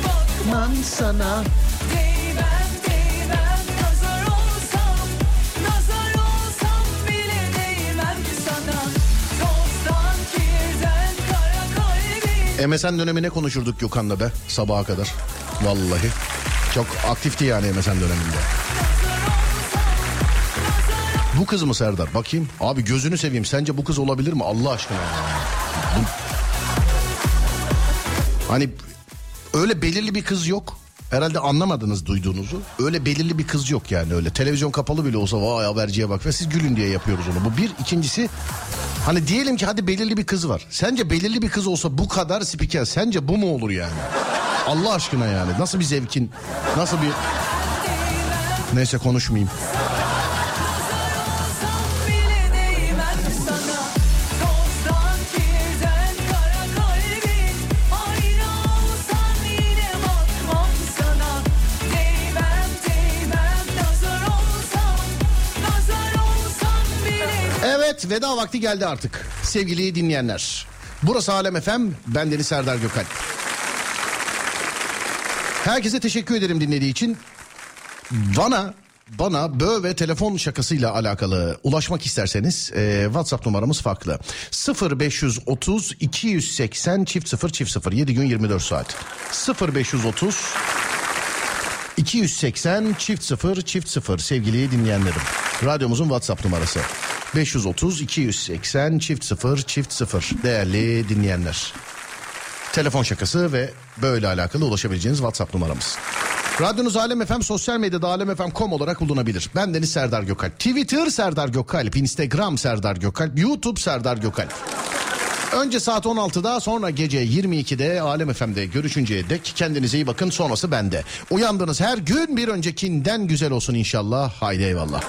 Bakmam sana MSN dönemine konuşurduk Gökhan'la be sabaha kadar. Vallahi. Çok aktifti yani MSN döneminde. Bu kız mı Serdar? Bakayım. Abi gözünü seveyim. Sence bu kız olabilir mi? Allah aşkına. Hani öyle belirli bir kız yok. Herhalde anlamadınız duyduğunuzu. Öyle belirli bir kız yok yani öyle. Televizyon kapalı bile olsa vay haberciye bak ve siz gülün diye yapıyoruz onu. Bu bir. ikincisi hani diyelim ki hadi belirli bir kız var. Sence belirli bir kız olsa bu kadar spiker sence bu mu olur yani? Allah aşkına yani. Nasıl bir zevkin? Nasıl bir... Neyse konuşmayayım. Veda vakti geldi artık sevgili dinleyenler. Burası Alem FM ben Deniz Serdar Gökal. Herkese teşekkür ederim dinlediği için. Bana bana bö ve telefon şakasıyla alakalı ulaşmak isterseniz e, WhatsApp numaramız farklı. 0530 280 çift 0 çift 0 7 gün 24 saat. 0530 280 çift 0 çift 0 sevgili dinleyenlerim. Radyomuzun WhatsApp numarası. 530 280 çift 0 çift 0 değerli dinleyenler. Telefon şakası ve böyle alakalı ulaşabileceğiniz WhatsApp numaramız. Radyonuz Alem FM sosyal medyada alemfm.com olarak bulunabilir. Ben Deniz Serdar Gökalp. Twitter Serdar Gökalp, Instagram Serdar Gökalp, YouTube Serdar Gökalp. Önce saat 16'da sonra gece 22'de Alem FM'de görüşünceye dek kendinize iyi bakın sonrası bende. Uyandığınız her gün bir öncekinden güzel olsun inşallah. Haydi eyvallah.